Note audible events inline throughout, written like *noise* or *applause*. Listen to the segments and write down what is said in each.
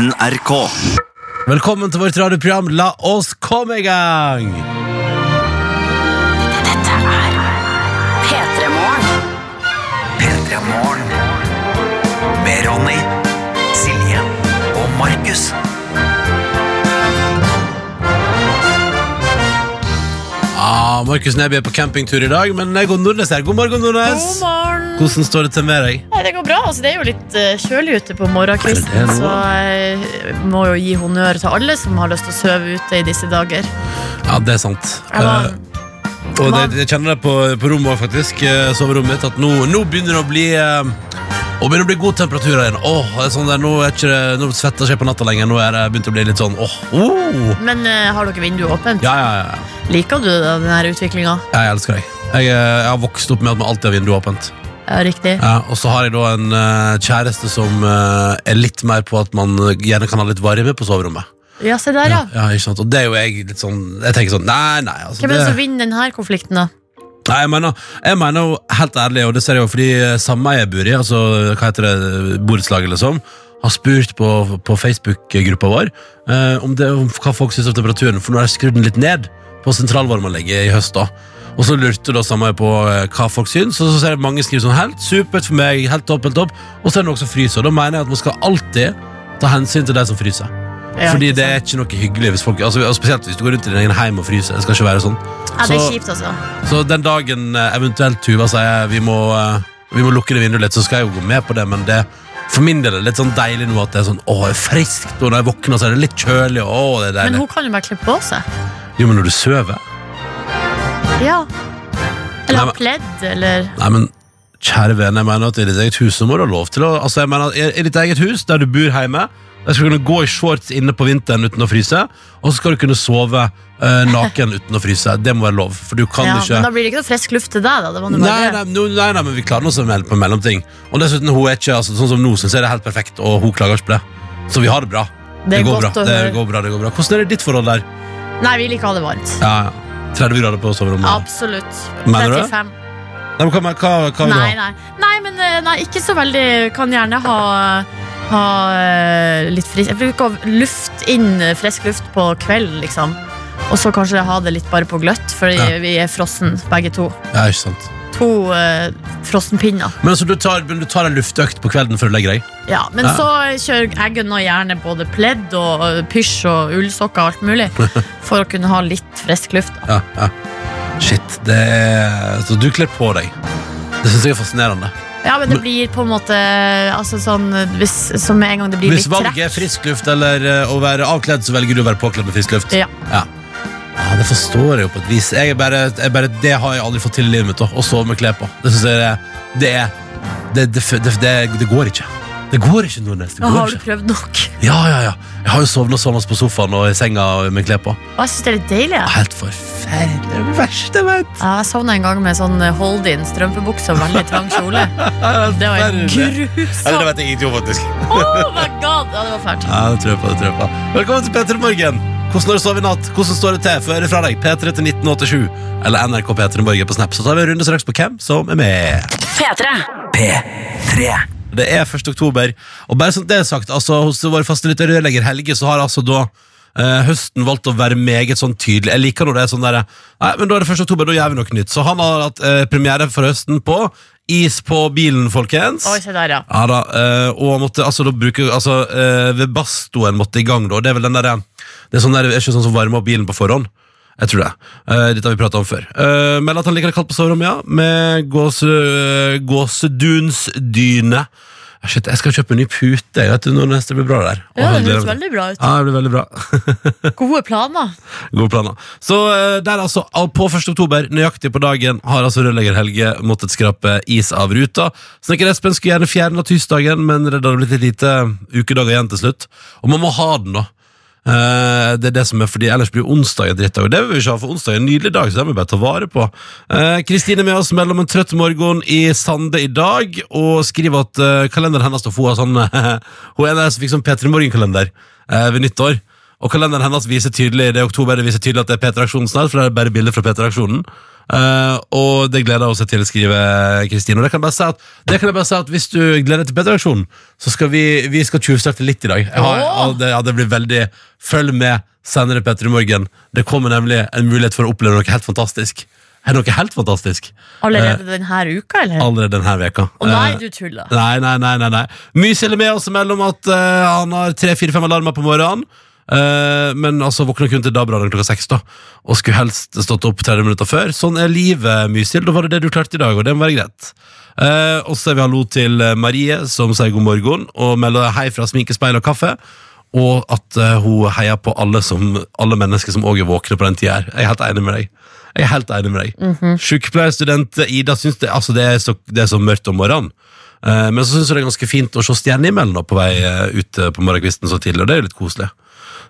NRK. Velkommen til vårt radioprogram La oss komme i gang! P3 Morgen. P3 Morgen. Med Ronny, Silje og Markus. Ah, Markus Neby er på campingtur i dag, men jeg går Nordnes her. God morgen, Nordnes. God morgen. Hvordan står det til med deg? Nei, det går. Altså, det er jo litt eh, kjølig ute på morgenkvisten, så jeg må jo gi honnør til alle som har lyst til å sove ute i disse dager. Ja, det er sant. Var, Eh, og det, jeg kjenner det på, på rommet også, faktisk, eh, soverommet mitt, at nå, nå begynner det å bli uh, og begynner å bli god temperatur igjen. Åh, det er sånn der, nå, er ikke det, nå svetter jeg ikke på natta lenger. Nå er det begynt å bli litt sånn åh, oh. men uh, har dere vinduet åpent? Ja, ja, ja. Liker du denne utviklinga? Jeg elsker deg. Jeg, eh, jeg har vokst opp med at man alltid har vinduet åpent. Ja, riktig. Ja, og så har jeg da en eh, kjæreste som eh, er litt mer på at man gjerne kan ha litt varme på soverommet. Ja, se der, Ja, ja. ikke sant? Og det er jo jeg litt sånn Jeg tenker sånn, nei, nei altså, Hvem er det som vinner denne konflikten, da? nei jeg, mener, jeg mener jo helt ærlig, og det ser jeg jo fordi sameie jeg bor i, altså hva heter det, borettslaget liksom, har spurt på, på Facebook-gruppa vår eh, om, det, om hva folk syns om temperaturen, for nå har jeg skrudd den litt ned på sentralvarmeanlegget i høst. da og så lurte da samme på eh, hva folk syns, og så ser jeg mange skrive sånn helt supert for meg, helt topp, helt topp, og så er det noen som fryser. Og da mener jeg at man skal alltid ta hensyn til de som fryser. Ja, Fordi det er ikke noe hyggelig hvis folk altså, og Spesielt hvis du går rundt i din egen heim og fryser. Det skal ikke være sånn. Ja, det er Så- kjipt, altså. Så den dagen eh, eventuelt Tuva sier vi må, eh, vi må lukke det vinduet litt, så skal jeg jo gå med på det, men det for min del er det litt sånn deilig nå at det er sånn Åh, det er friskt, og når jeg våkner, så er det litt kjølig. Åh, det er Men hun kan jo bare klippe på seg. Jo, men når du sover Ja. Eller Nei, ha men- pledd, eller Nei, men kjære venn, jeg mener at i ditt eget hus så må du ha lov til å Altså, jeg mener at i, i ditt eget hus, der du bor hjemme, der skal du kunne gå i shorts inne på vinteren uten å fryse, og så skal du kunne sove eh, naken uten å fryse. Det må være lov, for du kan ja, ikke Men da blir det ikke noe frisk luft til deg, da. Det var noe Nei, bare nei, no, nei, nei, men vi klarer oss mell- på mellomting. Og dessuten, hun er ikke, altså, sånn som nå syns jeg det er helt perfekt, og hun klager ikke på det. Så vi har det bra. Det er går godt bra. å Det høre. går bra, det går bra. Hvordan er det ditt forhold der? Nei, vi liker å ha det varmt. Ja, ja. 30 grader på soverommet? Absolutt. Mener du det? 35. Nei, men hva, hva, hva vil du Nei, ha? nei. nei, men eh, nei, ikke så veldig. Kan gjerne ha, ha eh, litt frisk Jeg bruker å lufte inn frisk luft på kvelden, liksom. Og så kanskje ha det litt bare på gløtt, fordi Ja. vi er frossen begge to. Ja, ikke sant. To uh, frossenpinner. Men så du tar, du tar en luftøkt på kvelden før du legger deg? Ja, men Ja. så kjører jeg nå gjerne både pledd og eh, pysj og ullsokker og alt mulig. *laughs* For å kunne ha litt frisk luft. Ja, ja. Shit, det er Så du kler på deg. Det syns jeg er fascinerende. Ja, men det blir på en måte altså sånn hvis, Som en gang det blir Hvis litt valget er trekk. frisk luft eller eh, å være avkledd, så velger du å være påkledd med frisk luft? Ja. Ja. Ja, Det forstår jeg jo på et vis. Jeg er bare, jeg bare, det har jeg aldri fått til i livet mitt. da, Å sove med klær på. Det synes jeg det er det, det, det, det, det går ikke. Det går ikke, Nordnes. Det Ja, går har du ikke. prøvd nok? Ja, ja, ja. Jeg har jo sovna sånn på sofaen og i senga med klær på. Og jeg synes det er litt deilig. jeg. Helt forferdelig. Det er det verste jeg vet. Ja, jeg sovna en gang med sånn hold-in strømpebukse og veldig trang kjole. *laughs* Det var Eller, det grusomt. vet jeg ingenting om, faktisk. Oh my god, ja, det var fælt. Ja, det tror jeg på, det tror jeg på. Velkommen til P3 Morgen. Hvordan har du sovet i natt? Hvordan står det til? Få høre fra deg. P3 til 1987 eller NRK P3 Morgen på Snap. Så tar vi en runde straks på hvem som er med. P3. P3. Det er 1. oktober, og bare som det er sagt, altså, hos vår faste lytter rørlegger Helge, så har altså da Uh, høsten valgt å være meget sånn tydelig. Jeg liker når det er sånn der Nei, men da er det 1. oktober, da gjør vi noe nytt. Så han har hatt uh, premiere for høsten på Is på bilen, folkens. Oi, se der, ja. Ja da, uh, og måtte altså da bruke Altså, eh, ved bastoen måtte i gang da, det er vel den der Det er sånn der, er ikke sånn som varmer opp bilen på forhånd. Jeg tror det. Uh, dette har vi pratet om før. Uh, men at han liker det kaldt på soverommet, ja. Med gåse, gåsedunsdyne. Shit, jeg skal kjøpe en ny pute. Jeg vet du, når neste blir bra der. Ja, det høres veldig bra ut. Ja, det blir veldig bra. *laughs* Gode planer. Gode planer. Så eh, der altså, på 1. oktober, nøyaktig på dagen, har altså rørlegger Helge måttet skrape is av ruta. Snekker Espen skulle gjerne fjerne tirsdagen, men det hadde blitt et lite ukedager igjen til slutt. Og man må ha den, da. Eh, det er det som er fordi Ellers blir onsdag en drittdag. Og det vil vi ikke ha, for onsdag er en nydelig dag, så det må vi bare ta vare på. Kristine Kristine er med oss mellom en trøtt morgen i Sande i dag, og skriver at uh, kalenderen hennes Hun for sånn Hun er den som fikk sånn P3 Morgen-kalender eh, ved nyttår. Og kalenderen hennes viser tydelig det er oktober, det viser tydelig at det er P3 Aksjonen snart, for det er bare bilder fra P3 Aksjonen. Eh, og det gleder hun seg til, skriver Kristine. Og det kan jeg bare si at, det kan jeg bare si at hvis du gleder deg til P3-aksjonen, så skal vi, vi skal tjuvstarte litt i dag. Jeg har, ja, det, ja, det blir veldig Følg med senere P3 i morgen. Det kommer nemlig en mulighet for å oppleve noe helt fantastisk. Er noe helt fantastisk Allerede denne uka, eller? allerede denne veka. Å nei, Eh, du tuller. Nei, nei, nei, nei, nei. Mysil er med oss mellom at uh, han har tre-fire-fem alarmer på morgenen. Eh, men altså våkna kun til DAB-radioen klokka seks, da. Og skulle helst stått opp 30 minutter før. Sånn er livet, Mysil. Da var det det du klarte i dag, og det må være greit. Eh, og så sier vi hallo til eh, Marie, som sier god morgen, og melder hei fra sminke, speil og kaffe. Og at uh, hun heier på alle, som, alle mennesker som òg er våkne på den tida her. Jeg er helt enig med deg. Jeg er helt enig med deg. Sykepleierstudent Ida syns det, altså det, er så, det er så mørkt om morgenen. Uh, men så syns hun det er ganske fint å se stjernehimmelen imellom på vei ut på morgenkvisten så tidlig, og det er jo litt koselig.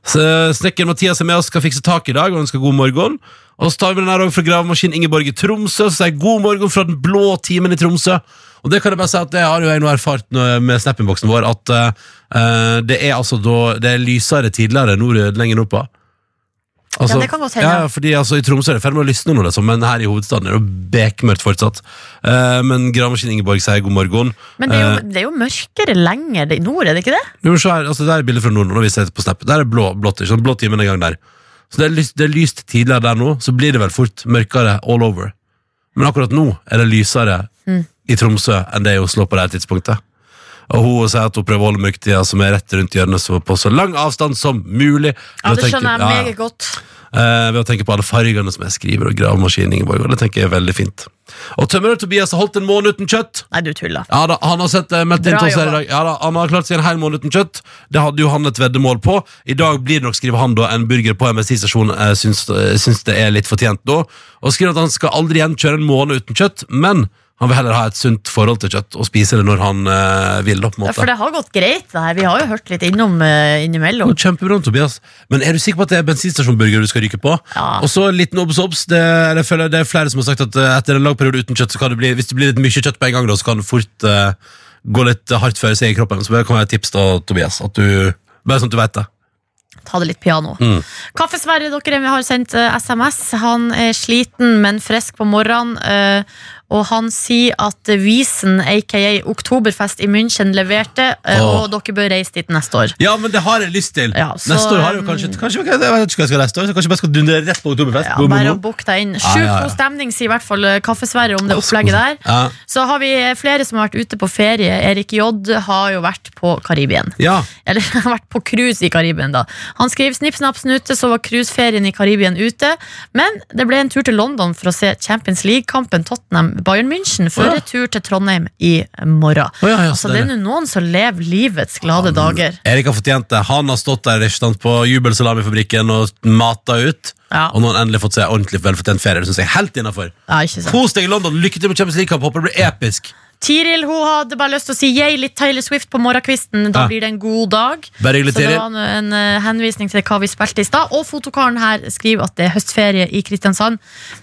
Så Snekker Mathias er med oss, skal fikse tak i dag, og ønsker god morgen. Og så tar vi den her fra gravemaskin Ingeborg i Tromsø, så sier god morgen fra den blå timen i Tromsø. Og det kan jeg bare si at det har jo jeg nå erfart med Snap-innboksen vår, at uh, det er altså da Det er lysere tidligere nord, lenger nordpå. Altså, Ja, det kan godt hende. Ja, fordi altså, I Tromsø er det i ferd med å lysne nå, liksom, men her i hovedstaden er det bekmørkt fortsatt. Eh, men gravemaskin Ingeborg sier god morgen. Men det er, Eh, jo, det er jo mørkere lenger i nord, er det ikke det? jo, så her, altså, det er bilde fra nord når vi ser på Snap. Der er blå, blått, ikke sant? blå timen en gang der. Så det er, lyst, det er lyst tidligere der nå, så blir det vel fort mørkere all over. Men akkurat nå er det lysere Mm. i Tromsø enn det er i Oslo på det her tidspunktet. Og hun sier at hun prøver å holde myktida som er rett rundt hjørnet, på så lang avstand som mulig. Ja, Det skjønner jeg meget godt. Uh, ved å tenke på alle fargene som jeg skriver, og gravemaskin Ingeborg, og det tenker jeg er veldig fint. Og tømrer Tobias har holdt en måned uten kjøtt. Nei, du tuller. Ja da, Han har sett uh, meldt inn til oss her i dag. Ja da, Han har klart seg en hel måned uten kjøtt. Det hadde jo han et veddemål på. I dag blir det nok, skriver han, da en burger på MSI-stasjonen. Uh, syns, uh, syns det er litt fortjent da. Og skriver at han skal aldri igjen kjøre en måned uten kjøtt, men han vil heller ha et sunt forhold til kjøtt og spise det når han eh, vil. da, på en Ja, for det har gått greit, det her. Vi har jo hørt litt innom uh, innimellom. Kjempebra, Tobias. Men er du sikker på at det er bensinstasjonburger du skal ryke på? Ja. Og så en liten obs obs. Det, jeg føler det er flere som har sagt at eh, etter en lang periode uten kjøtt, så kan det bli, hvis det blir litt mye kjøtt på en gang, da, så kan det fort eh, gå litt hardt for seg i kroppen. Så det kan være et tips da, Tobias. At du, bare sånn at du vet det. Ta det litt piano. Mm. Kaffesverre, dere dere har sendt eh, SMS. Han er sliten, men frisk på morgenen. eh, og han sier at Wiesen, aka Oktoberfest i München, leverte, eh, Åh. og dere bør reise dit neste år. Ja, men det har jeg lyst til. Ja, så, neste år har jeg jo kanskje, kanskje jeg vet ikke hva jeg skal neste år, så kanskje jeg bare skal dundre rett på Oktoberfest. Ja, Boom, boom, bare å boom. booke deg inn. Ja, Sjukt ja, ja. god stemning, sier i hvert fall Kaffesverre om det Ja, så opplegget der. Ja. Så har vi flere som har vært ute på ferie. Erik J har jo vært på Karibien. ja. Eller *laughs* har vært på cruise i Karibien, da. Han skriver snipp, snapp, snute, så var cruiseferien i Karibien ute. Men det ble en tur til London for å se Champions League-kampen Tottenham-Bayern München før retur til Trondheim i morgen. Oh, ja, ja, altså, det er nå noen som lever livets glade dager. Erik har fortjent det. Han har stått der sant, på jubelsalamifabrikken og mata ut. Ja. Og nå har han endelig fått seg ordentlig velfortjent ferie. Det synes jeg er helt innenfor. Ja. Kos deg i London. Lykke til med Champions League-kamp. Håper det blir episk. Tiril hun hadde bare lyst til å si yay, litt Taylor Swift på morgenkvisten. Da Ja. blir det en god dag. Bare hyggelig, Så det Tiril. var en, en eh, henvisning til hva vi spilte i stad. Og fotokaren her skriver at det er høstferie i Kristiansand.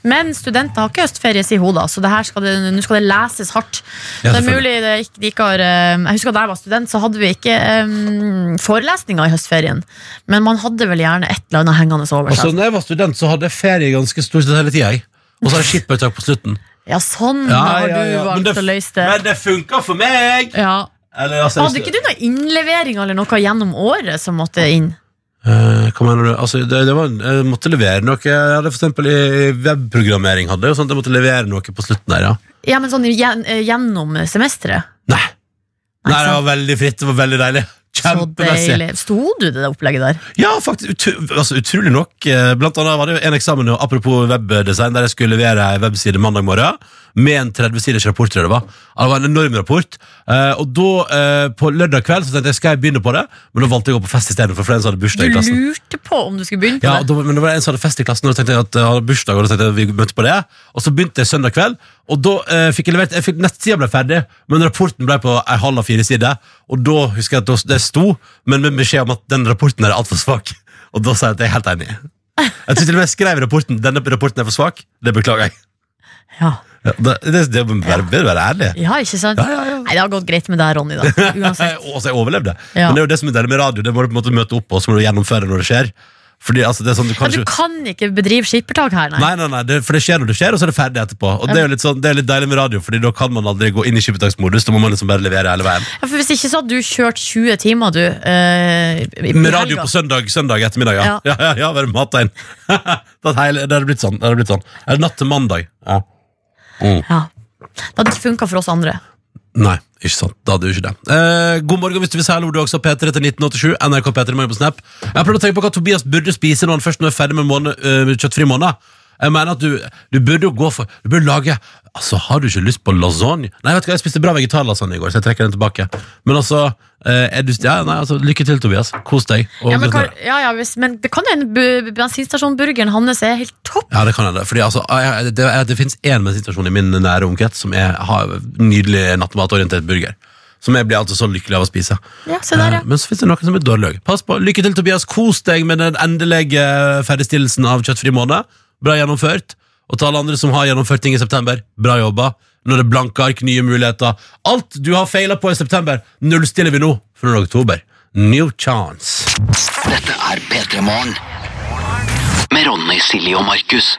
Men studenter har ikke høstferie, sier hun da, så det her skal det, nå skal det leses hardt. Ja, det er selvfølgelig. mulig det ikke, de ikke har eh, Jeg husker da jeg var student, så hadde vi ikke um, forelesninger i høstferien. Men man hadde vel gjerne et eller annet hengende over Altså, seg. når jeg var student, så hadde jeg ferie ganske stort sett hele tida. jeg. Og så har jeg skippertak på slutten. Ja, sånn Ja, har ja, du ja. du valgt det- å løse det. Men det funka for meg! Ja. Eller, altså, Hadde ikke du noen innleveringer eller noe gjennom året som måtte inn? Uh, hva mener du? Altså, det, det var, jeg måtte levere noe. Jeg hadde for eksempel i webprogrammering hadde jeg sånn at jeg måtte levere noe på slutten der, ja. Ja, men sånn gjen- eh, gjennom semesteret? Nei. Nei, Nei, det var veldig fritt. Det var veldig deilig. Så deilig. Sto du det opplegget der? Ja, faktisk, Ut, altså, utrolig nok. eh, Blant annet var det en eksamen apropos webdesign, der jeg skulle levere ei webside mandag morgen med en 30-siders rapport. tror jeg Det var Det var en enorm rapport. Eh, og da, eh, på lørdag kveld, så tenkte jeg skal jeg begynne på det, men da valgte jeg å gå på fest istedenfor, for en som hadde Du bursdag i klassen. lurte på om du skulle begynne på Ja, det? da, men det var en som hadde fest i klassen, og da tenkte jeg at jeg hadde bursdag, og da tenkte jeg at vi møtte på det. Og så begynte jeg søndag kveld, og da eh, fikk jeg levert jeg fikk, Nettsida ble ferdig, men rapporten ble på ei halv av fire sider. Og da husker jeg at det sto, men med beskjed om at den rapporten er altfor svak. *laughs* Og da sa jeg at jeg er helt enig. Jeg tror til og med jeg skrev i rapporten denne rapporten er for svak. Det beklager jeg. Ja. Ja, det, det, det bør være, være ærlig. ja, ikke sant? Ja, ja, ja. Nei, det har gått greit med deg, Ronny, da. *laughs* Uansett. Og så jeg overlevde. Ja. Men det er jo det som er deilig med radio. Det må du på en måte møte opp og så må du gjennomføre når det skjer. Fordi altså, det sånn, du kan ikke du kan ikke bedrive skippertak her, nei. Nei, nei, nei, det, for det skjer når det skjer, og så er det ferdig etterpå. Og det er jo litt, sånn, det er litt deilig med radio, Fordi da kan man aldri gå inn i skippertaksmodus. Da må man liksom bare levere hele veien. Ja, for Hvis ikke så hadde du kjørt 20 timer, du. eh, i- Med radio helga. på søndag søndag ettermiddag, ja. Ja. Ja, ja, ja, bare mata inn. *laughs* det hadde blitt sånn. Det hadde blitt sånn. Natt til mandag? Ja. Ja. Det hadde ikke funka for oss andre. Nei, ikke sant. Da hadde jo ikke det. Eh, god morgen hvis du vil si hallo, du også. P3 til 1987. NRK P3 Morgen på Snap. Jeg har prøvd å tenke på hva Tobias burde spise når han først nå er ferdig med måned, eh, kjøttfri måned. Jeg mener at du, du burde jo gå for Du burde lage Altså, Har du ikke lyst på lasagne? Nei, vet du hva, jeg spiste bra vegetarlasagne i går, så jeg trekker den tilbake. Men altså, eh, er du, ja, nei, altså Lykke til, Tobias. Kos deg. Ja, men, kan, ja, ja, men det kan hende bu- bensinstasjonburgeren hans er helt topp. Ja, det kan hende. Fordi altså, det, det, det finnes én bensinstasjon i min nære omkrets som er, har nydelig nattmatorientert burger. Som jeg blir altså så lykkelig av å spise. Ja, se der, Eh, ja. Men så finnes det noen som er dårlig også. Pass på. Lykke til, Tobias. Kos deg med den endelige ferdigstillelsen av Kjøttfri måned. Bra gjennomført. Og til alle andre som har gjennomført ting i september, bra jobba. Nå er det blanke ark, nye muligheter. Alt du har feila på i september, nullstiller vi nå for nå er oktober. New chance. Dette er P3 Morgen. Med Ronny, Silje og Markus.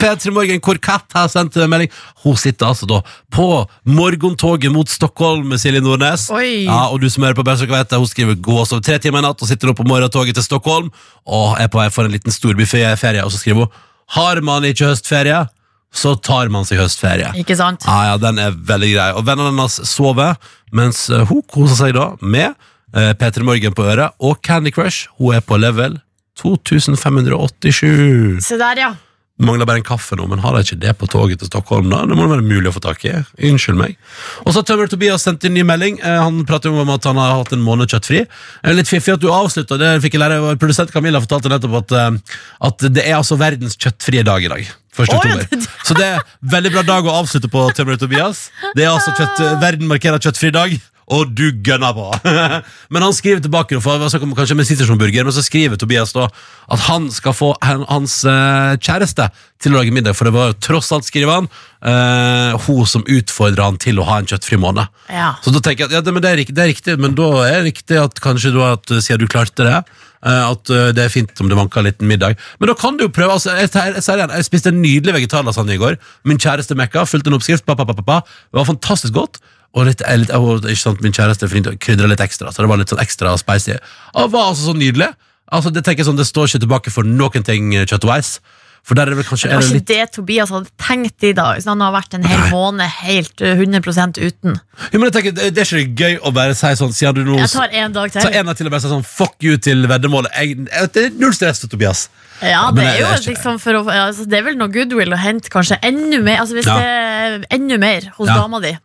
P3 Morgen, hvor Kat har sendt en melding. Hun sitter altså da på morgentoget mot Stockholm med Silje Nordnes. Oi. Ja, og du som hører på Bæsjøk vet det, hun skriver gå og sove tre timer i natt og sitter nå på morgentoget til Stockholm og er på vei for en liten storbyferie, og så skriver hun har man ikke høstferie, så tar man seg høstferie. Ikke sant? Ja, ja, den er veldig grei. Og vennene hennes sover, mens eh, hun koser seg da med eh, P3 Morgen på øret og Candy Crush. Hun er på level 2587. Se der, ja. Mangler bare en kaffe nå, men har de ikke det på toget til Stockholm? da? Det må det være mulig å få tak i. Unnskyld meg. Og så har Tømmer Tobias sendt inn ny melding. Eh, Han prater om at han har hatt en måned kjøttfri. Eh, Litt fiffig at du avslutta det. fikk jeg lære. Produsent Camilla fortalte nettopp at, eh, at det er altså verdens kjøttfrie dag i dag. 1. Å, ja, det- Så det er veldig bra dag å avslutte på, Tømmer Tobias. Det er altså kjøtt, *laughs* Verden markerer kjøttfri dag. Og du gønner på! *laughs* men han skriver tilbake, for det var snakk om kanskje men så skriver Tobias da at han skal få han, hans uh, kjæreste til å lage middag, for det var jo tross alt, skriver han, uh, hun som utfordra han til å ha en kjøttfri måned. Ja. Så da tenker jeg at ja, det, men det, er, det er riktig, men da er det riktig at kanskje da at eh, siden du klarte det, at det er fint om det vanker en liten middag. Men da kan du jo prøve. altså, jeg, jeg, jeg, jeg spiste en nydelig vegetarlasagne i går. Min kjæreste mekka, fulgte en oppskrift. Pa, pa, pa, pa, pa. Det var fantastisk godt. Og litt, eh, litt, og, ikke sant, min kjæreste å krydre litt ekstra, så det var litt sånn ekstra spicy. Og det var altså så nydelig. Altså, det tenker jeg sånn, det står ikke tilbake for noen ting eh, kjøttwise. For der er det vel kanskje Det var det ikke litt det Tobias hadde tenkt i dag. Så han har vært en hel måned helt uh, 100 uten. jo, men jeg tenker, det, er ikke gøy å bare si sånn Siden du nå Jeg tar en dag til. Så en dag til og bare si sånn Fuck you til veddemålet. Jeg, jeg, det er null stress, Tobias. Ja, det er jo er ikke- liksom for å, altså, Det er vel noe goodwill å hente, kanskje enda mer. Altså, hvis Ja. det er enda mer hos Ja. dama di.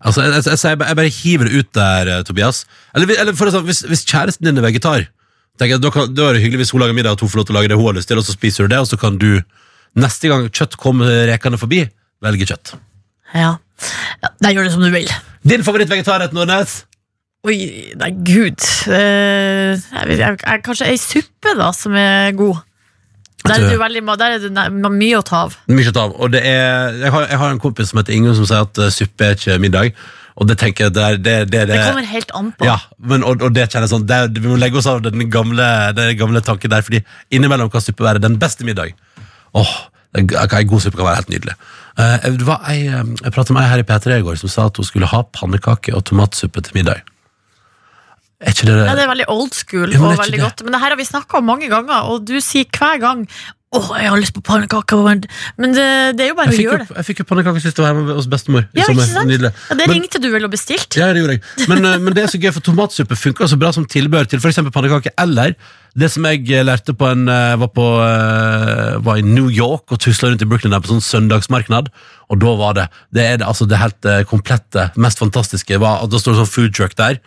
Altså, jeg, jeg, jeg, jeg, bare- hiver det ut der, eh, Tobias. Eller, eller for eksempel, hvis, hvis kjæresten din er vegetar, tenker jeg, da, kan, da er det hyggelig hvis hun lager middag, at hun får lov til å lage det hun har lyst til, og så spiser du det, og så kan du neste gang kjøtt kommer rekende forbi, velge kjøtt. Ja. ja, gjør du som du vil. Din favorittvegetarrett, Nordnes? Oi, nei, gud. Eh, jeg, jeg, kanskje ei suppe, da, som er god. Der er det, veldig, der er det mye å ta av. Mye kjøtt av. Og det er, jeg, har, jeg har en kompis som heter Ingunn, som sier at eh, suppe er ikke middag. Og det tenker jeg, det, er- det, det, det, Det kommer helt an på. Ja, men, og, og det kjenner jeg sånn det, Vi må legge oss av den gamle, den gamle tanken der, fordi innimellom kan suppe være den beste middag. Åh, En god suppe kan være helt nydelig. Uh, eh, jeg pratet med ei her i P3 i går som sa at hun skulle ha pannekake og tomatsuppe til middag. Er ikke det Ja, det er veldig old school Ja, og det veldig det. godt. Men det her har vi snakka om mange ganger, og du sier hver gang Åh, jeg har lyst på pannekaker. Men det, det er jo bare å gjøre det. jeg fikk jo pannekake sist jeg var hjemme hos bestemor. Ja, ikke sant? Nydelig. Ja, det Men- ringte du vel og bestilte? Ja, det gjorde jeg. Men, eh, men det er så gøy, for tomatsuppe funker så bra som tilbehør til f.eks. pannekaker. Eller det som jeg eh, lærte på en eh, var, på, var i New York og tusla rundt i Brooklyn der på sånn søndagsmarknad. Og da var det Det er det, altså det helt komplette, mest fantastiske var at Da står det sånn food truck der.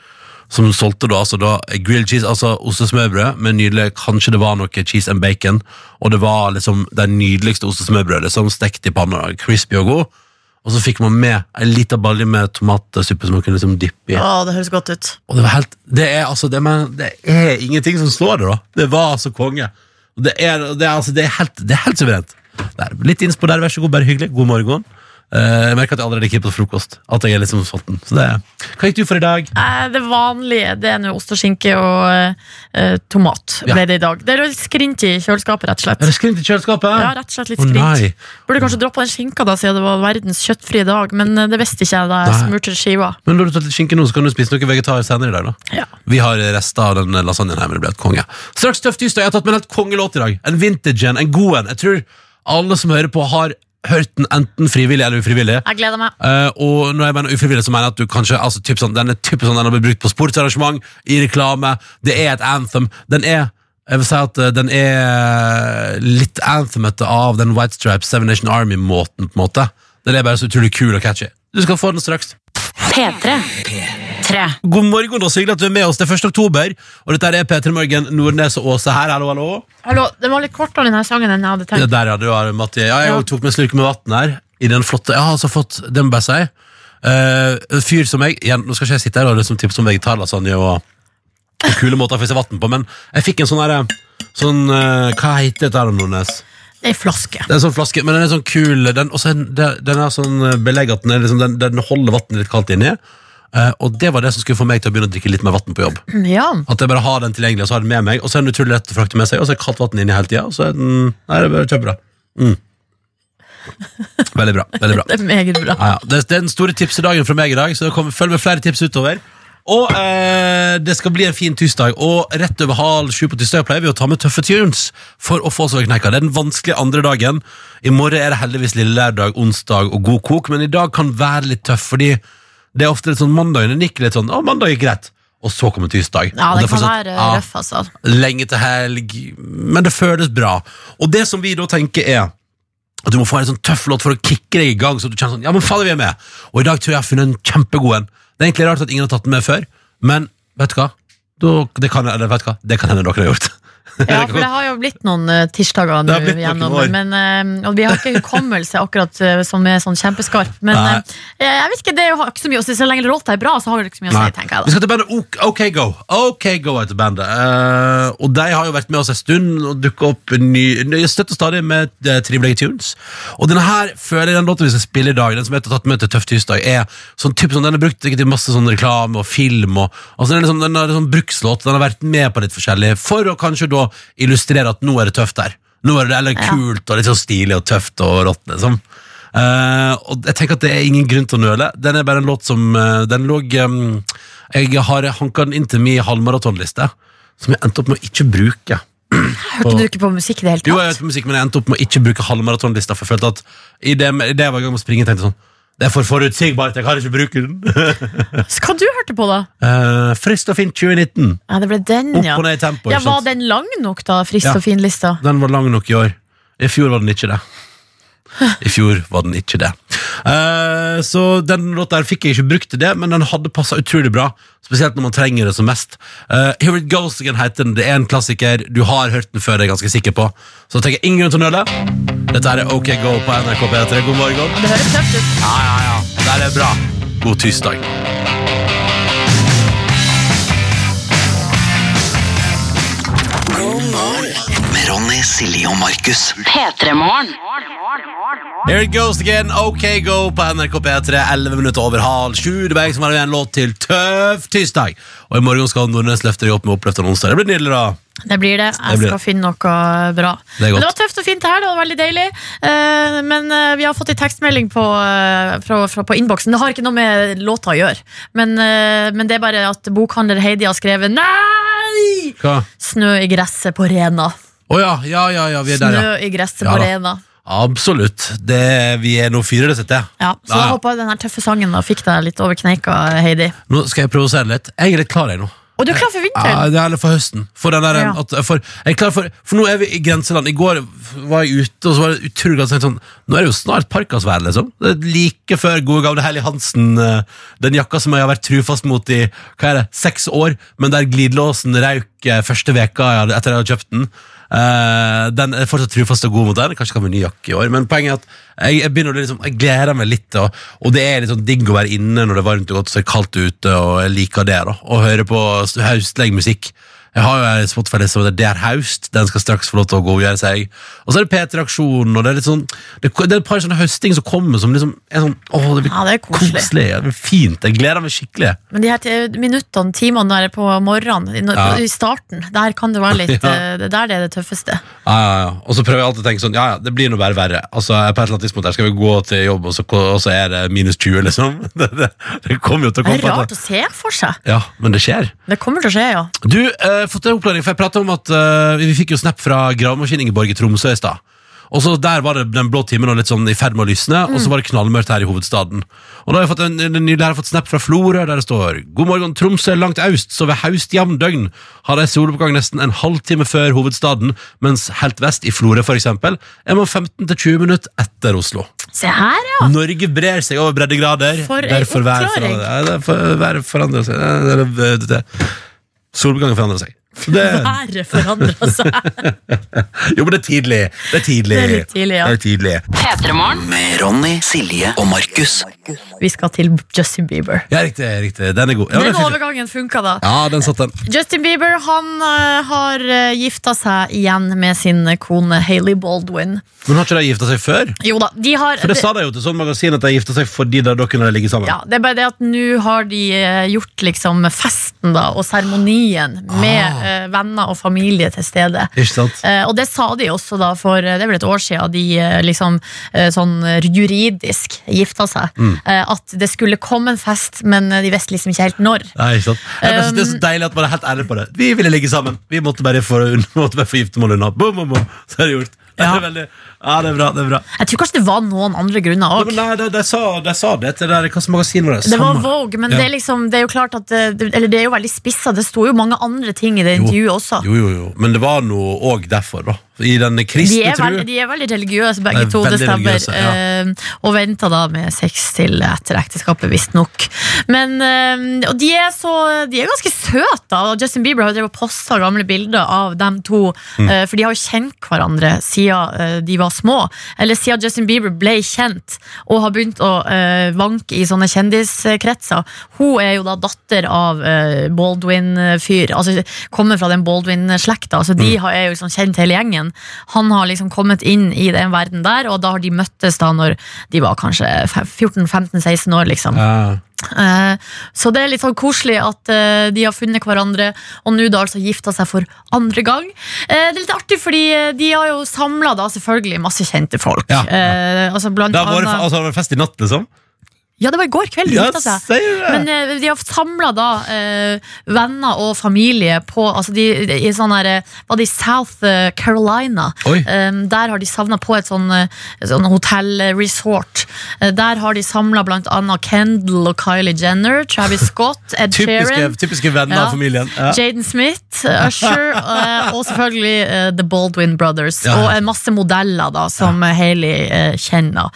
Som solgte da altså da grilled cheese, altså ostesmørbrød med nydelig Kanskje det var noe cheese and bacon. Og det var liksom det nydeligste ostesmørbrødet. Liksom stekt i panna, crispy og god. Og så fikk man med en liten balje med tomatsuppe som man kunne liksom dyppe i. Åh, det høres godt ut. Og det var helt Det er altså det, men, det er ingenting som slår det, da. Det var altså konge. Og det er, det er, altså, det er helt, det er helt suverent. Der, litt innspo der, vær så god. Bare hyggelig. God morgen. Eh, jeg merker at jeg allerede er keen på frokost. At jeg er sånn sulten. Så det Hva gikk du for i dag? Eh, Det vanlige det er nå ost og skinke og uh, tomat. Ja. ble det i dag. Det er litt skrint i kjøleskapet, rett og slett. Er det skrint i kjøleskapet? Ja, rett og slett litt skrint. oh, Burde kanskje droppa den skinka da, siden det var verdens kjøttfrie dag, men det visste ikke jeg da jeg Nei. smurte skiva. Men når du tar litt skinke nå, så kan du spise noe vegetar senere i dag. da Ja. Vi har rester av den lasagnen her, men det ble et konge. Straks Tøff tirsdag. Jeg har tatt med en helt kongelåt i dag. En vintage en, en god en. Jeg tror alle som hører på, har hørt den enten frivillig eller ufrivillig. Jeg gleder meg. Eh, og når jeg mener ufrivillig, så mener jeg at du kanskje altså, typ sånn, Den er typisk sånn, den har blitt brukt på sportsarrangement, i reklame. Det er et anthem. Den er jeg vil si at eh, den er litt anthemete av den White Stripes Seven Nation Army-måten. på en måte Den er bare så utrolig kul og catchy. Du skal få den straks. P3. God morgen, og så hyggelig at du er med oss. Det er 1. oktober, og dette er P3 Morgen. Nordnes og Åse her. Hallo, hallo. Hallo, Den var litt kortere, denne sangen, enn jeg hadde tenkt. Ja, der, ja. Du har Matti. Ja, jeg Ja. tok meg en slurk med vann her. I den flotte Jeg har altså fått, det må jeg bare si uh, fyr som jeg igjen, Nå skal ikke jeg sitte her og liksom tipse om vegetarlasagne og, og kule måter å seg vann på, men jeg fikk en sånn herre Sånn, uh, Hva heter dette, her, Nordnes? Det er en flaske. Det er en sånn flaske, men den er sånn kul Den, også, den, den er sånn eh, belegg at den, liksom, den, den holder vannet litt kaldt inni. Eh, og det var det som skulle få meg til å begynne å drikke litt mer vann på jobb. Ja. At jeg bare har den tilgjengelig, og så har den med meg, og så er den utrolig lett å frakte med seg, og så er kaldt vann inni hele tida, og så er den Nei, det er bare kjempebra. Mm. Veldig bra. veldig bra *laughs* Det er meget bra. ja, ja. det, det er den store tipsedagen fra meg i dag, så kommer, følg med flere tips utover. Og eh, det skal bli en fin tirsdag, og rett over halv sju på tirsdag pleier vi å ta med tøffe tunes for å få oss over kneika. Det er den vanskelige andre dagen. I morgen er det heldigvis lille lørdag, onsdag og god kok, men i dag kan være litt tøff, fordi det er ofte litt sånn mandagene nikker litt sånn Å, mandag gikk greit. Og så kommer tirsdag. Ja, det, det kan fortsatt- være ja, røff, altså. lenge til helg, men det føles bra. Og det som vi da tenker er at du må få en sånn tøff låt for å kicke deg i gang, så du kjenner sånn, ja, men faen, vi er med. Og i dag tror jeg jeg har funnet en kjempegod en. Det er egentlig rart at ingen har tatt den med før, men vet du hva? Da, det, kan, eller, vet du hva? det kan hende dere har gjort. *laughs* Ja, for det har jo blitt noen uh, tirsdager nå gjennom, men uh, og vi har ikke hukommelse akkurat som er sånn kjempeskarp. Men Nei. jeg vet ikke, det har ikke så mye å si. Så lenge låta er bra, så har det ikke så mye å si, tenker jeg Vi skal til bandet OK, Go. OK Go heter bandet. Uh, og de har jo vært med oss en stund og dukket opp ny, støtt og stadig med uh, trivelige tunes. Og denne her føler jeg den låten vi skal spille i dag, den som heter Tatt med til Tøff tirsdag, er sånn typ sånn, den er brukt til masse sånn reklame og film. Og, altså, den er liksom, den er sånn brukslåt, den har vært med på litt forskjellig for å kanskje da illustrere at nå er det tøft der. Nå er det eller kult og litt sånn stilig og tøft og rått, liksom. Uh, og jeg tenker at det er ingen grunn til å nøle. Den er bare en låt som uh, Den lå um, Jeg har hanka den inn til min halvmaratonliste, som jeg endte opp med å ikke bruke. Hørte du ikke på musikk i det hele tatt? Jo, jeg hørte på musikk, men jeg endte opp med å ikke bruke halvmaratonlista, for jeg følte at i det, i det jeg var i gang med å springe, tenkte jeg sånn Det er for forutsigbart, jeg kan ikke bruke den. *laughs* Hva du hørte på, da? uh, Frist og fint 2019. Ja, det ble den, Opp ja. og ned i tempo. ja var sant? den lang nok, da? Frist Ja. og fin-lista? Den var lang nok i år. I fjor var den ikke det. *laughs* I fjor var den ikke det. Uh, så den låta fikk jeg ikke brukt til det, men den hadde passa utrolig bra. Spesielt når man trenger det som mest. Uh, Here It Goes Again heter den. Det er en klassiker. Du har hørt den før, det er jeg ganske sikker på. Så da tenker jeg ingen grunn til å nøle. Dette er OK Go på NRK P3. God morgen. Det høres tøft ut. Ja, ja, ja. Det er bra. God tirsdag. Med Ronny, Silje og Markus. P3morgen. Here it goes again, OK Go på NRK P3, 11 minutter over halv sju. Det er jeg som har en låt til Tøff tirsdag. Og i morgen skal Nordnes løfte deg opp med Oppløftende onsdag. Det blir nydelig, da. Det blir det. Jeg blir skal finne noe bra. Det. Men det var tøft og fint her, det var veldig deilig. Eh, Men eh, vi har fått en tekstmelding på, eh, fra, fra, på innboksen. Det har ikke noe med låta å gjøre, men, men det er bare at bokhandler Heidi har skrevet Nei! Hva? Snø i gresset på Rena. Å ja, ja, ja, ja, vi er der, Snø ja. i gresset Ja på. Rena. Absolutt. Det, vi er nå fire, det sitter jeg. Ja, så da ja. håper den her tøffe sangen da fikk deg litt over kneika, Heidi. Nå skal jeg provosere litt. Jeg er litt klar, jeg nå. Og du er klar for vinteren? Ja, eller for høsten. For, den der, Ja. at, for, jeg klar for, for nå er vi i grenseland. I går var jeg ute, og så var det utrolig godt sånn, Nå er det jo snart parkasvær, liksom. Det er like før gode gamle Hellig Hansen, eh, den jakka som jeg har vært trufast mot i hva er det, seks år, men der glidelåsen røyk eh, første veka etter at jeg hadde kjøpt den. Eh, den er fortsatt trufast og god mot den. Kanskje kan bli ny jakke i år. Men poenget er at jeg, jeg begynner å liksom, jeg gleder meg litt, og, og det er litt sånn digg å være inne når det er varmt og godt og så er kaldt ute, og jeg liker det. da Og høre på høstlig musikk. Jeg har jo en Spotify-liste som heter Det er haust. Den skal straks få lov til å godgjøre seg. Og så er det P3-aksjonen, og det er litt sånn Det, det er et par sånne høsting som kommer som liksom er sånn Åh, det blir Ja, det koselig. koselig. Det blir fint. Jeg gleder meg skikkelig. Men de her minuttene, timene der på morgenen, i, Ja. i starten, der kan det være litt *laughs* Ja. eh, Det der det er det tøffeste. Ja, ja, ja. Og så prøver jeg alltid å tenke sånn Ja, ja, det blir nå bare verre. Altså, På et eller annet tidspunkt der skal vi gå til jobb, og så, og så er det minus 20, liksom. *laughs* Det, det, det kommer jo til å komme. Det er rart å se for seg. Ja, men det skjer. Det kommer til å skje, ja. Du, eh, fått en oppklaring, for jeg pratet om at eh, vi fikk jo snap fra gravemaskin Ingeborg i Tromsø i stad. Og så Der var det den blå timen og litt sånn i ferd med å lysne, og så var det knallmørkt her i hovedstaden. Og da har jeg fått en, en, har jeg fått snap fra Florø der det står God morgen, Tromsø langt øst, så ved haust jevndøgn har de soloppgang nesten en halvtime før hovedstaden, mens helt vest i Florø eksempel, er man 15-20 minutter etter Oslo. Se her, ja. Norge brer seg over breddegrader. For en Derfor oppklaring. er Været forandrer seg. Det er- det er- det Solbegangen forandrer seg. Det, *laughs* Været forandra seg. *laughs* jo, men det er tidlig. Det er tidlig. Det er litt tidlig, ja. Det er tidlig. P3morgen. Med Ronny, Silje og Markus. Vi skal til Justin Bieber. Ja, riktig. riktig. Den er god. Ja, Den den er overgangen funka, da. ja, den satt den. Justin Bieber han uh, har uh, gifta seg igjen med sin kone Hailey Baldwin. Men har ikke de gifta seg før? Jo da, de har For det sa de jo til sånn magasin at de gifta seg fordi de da kunne ligge sammen. ja, Det er bare det at nå har de eh, gjort liksom festen da og seremonien med Ah. Eh, venner og familie til stede. Eh, og det sa de også da for eh, det er vel et år siden de eh, liksom eh, sånn juridisk gifta seg. Mm. At det skulle komme en fest, men de visste liksom ikke helt når. Nei, ikke sant? Jeg synes det er så deilig at man er helt ærlig på det. Vi ville ligge sammen. Vi måtte bare få, *laughs* måtte bare få giftermål unna. Boom, boom, boom. Så er det gjort. Det Ja. er veldig, ja, det er bra. det er bra Jeg tror kanskje det var noen andre grunner òg. nei, de, de, sa, de sa det til det hvilket magasin var det? Det var Vogue, men Ja. det, er liksom, det er jo klart at eh, det, Eller det er jo veldig spissa. Det sto jo mange andre ting i det intervjuet også. Jo, jo, jo. Men det var noe òg derfor, da. I den kristne tro. veldig, de er veldig religiøse, begge to. Det stemmer. ja. Eh, og venter da med sex til etter ekteskapet, visstnok. Men eh, Og de er så De er ganske søte. da. Justin Bieber har jo posta gamle bilder av dem to, Mm. eh, for de har jo kjent hverandre siden de var små. Eller siden Justin Bieber ble kjent og har begynt å vanke i sånne kjendiskretser. Hun er jo da datter av Baldwin-fyr, altså kommer fra den Baldwin-slekta. Så Mm. de har, er jo liksom kjent hele gjengen. Han har liksom kommet inn i den verden der, og da har de møttes da når de var kanskje 14-15-16 år, liksom. Ja. Eh, Så det er litt sånn koselig at eh, de har funnet hverandre, og nå da altså gifta seg for andre gang. Eh, Det er litt artig, fordi de har jo samla selvfølgelig masse kjente folk. Ja, ja. Altså blant Det har vært, annet altså, fest i natt, liksom? Ja, det var i går kveld Ja, gifta seg. Men eh, de har samla da eh, venner og familie på altså de, i sånn her, eh, Var det i South Carolina? Eh, der har de savna på et sånn, sånn hotellresort. Uh, der har de samla blant annet Kendal og Kylie Jenner, Travis Scott, *laughs* Ed Sheeran. typiske venner Ja. av familien. Ja. Jaden Smith, Usher *laughs* og selvfølgelig The Baldwin Brothers. Ja. Og masse modeller da som. Hailey kjenner.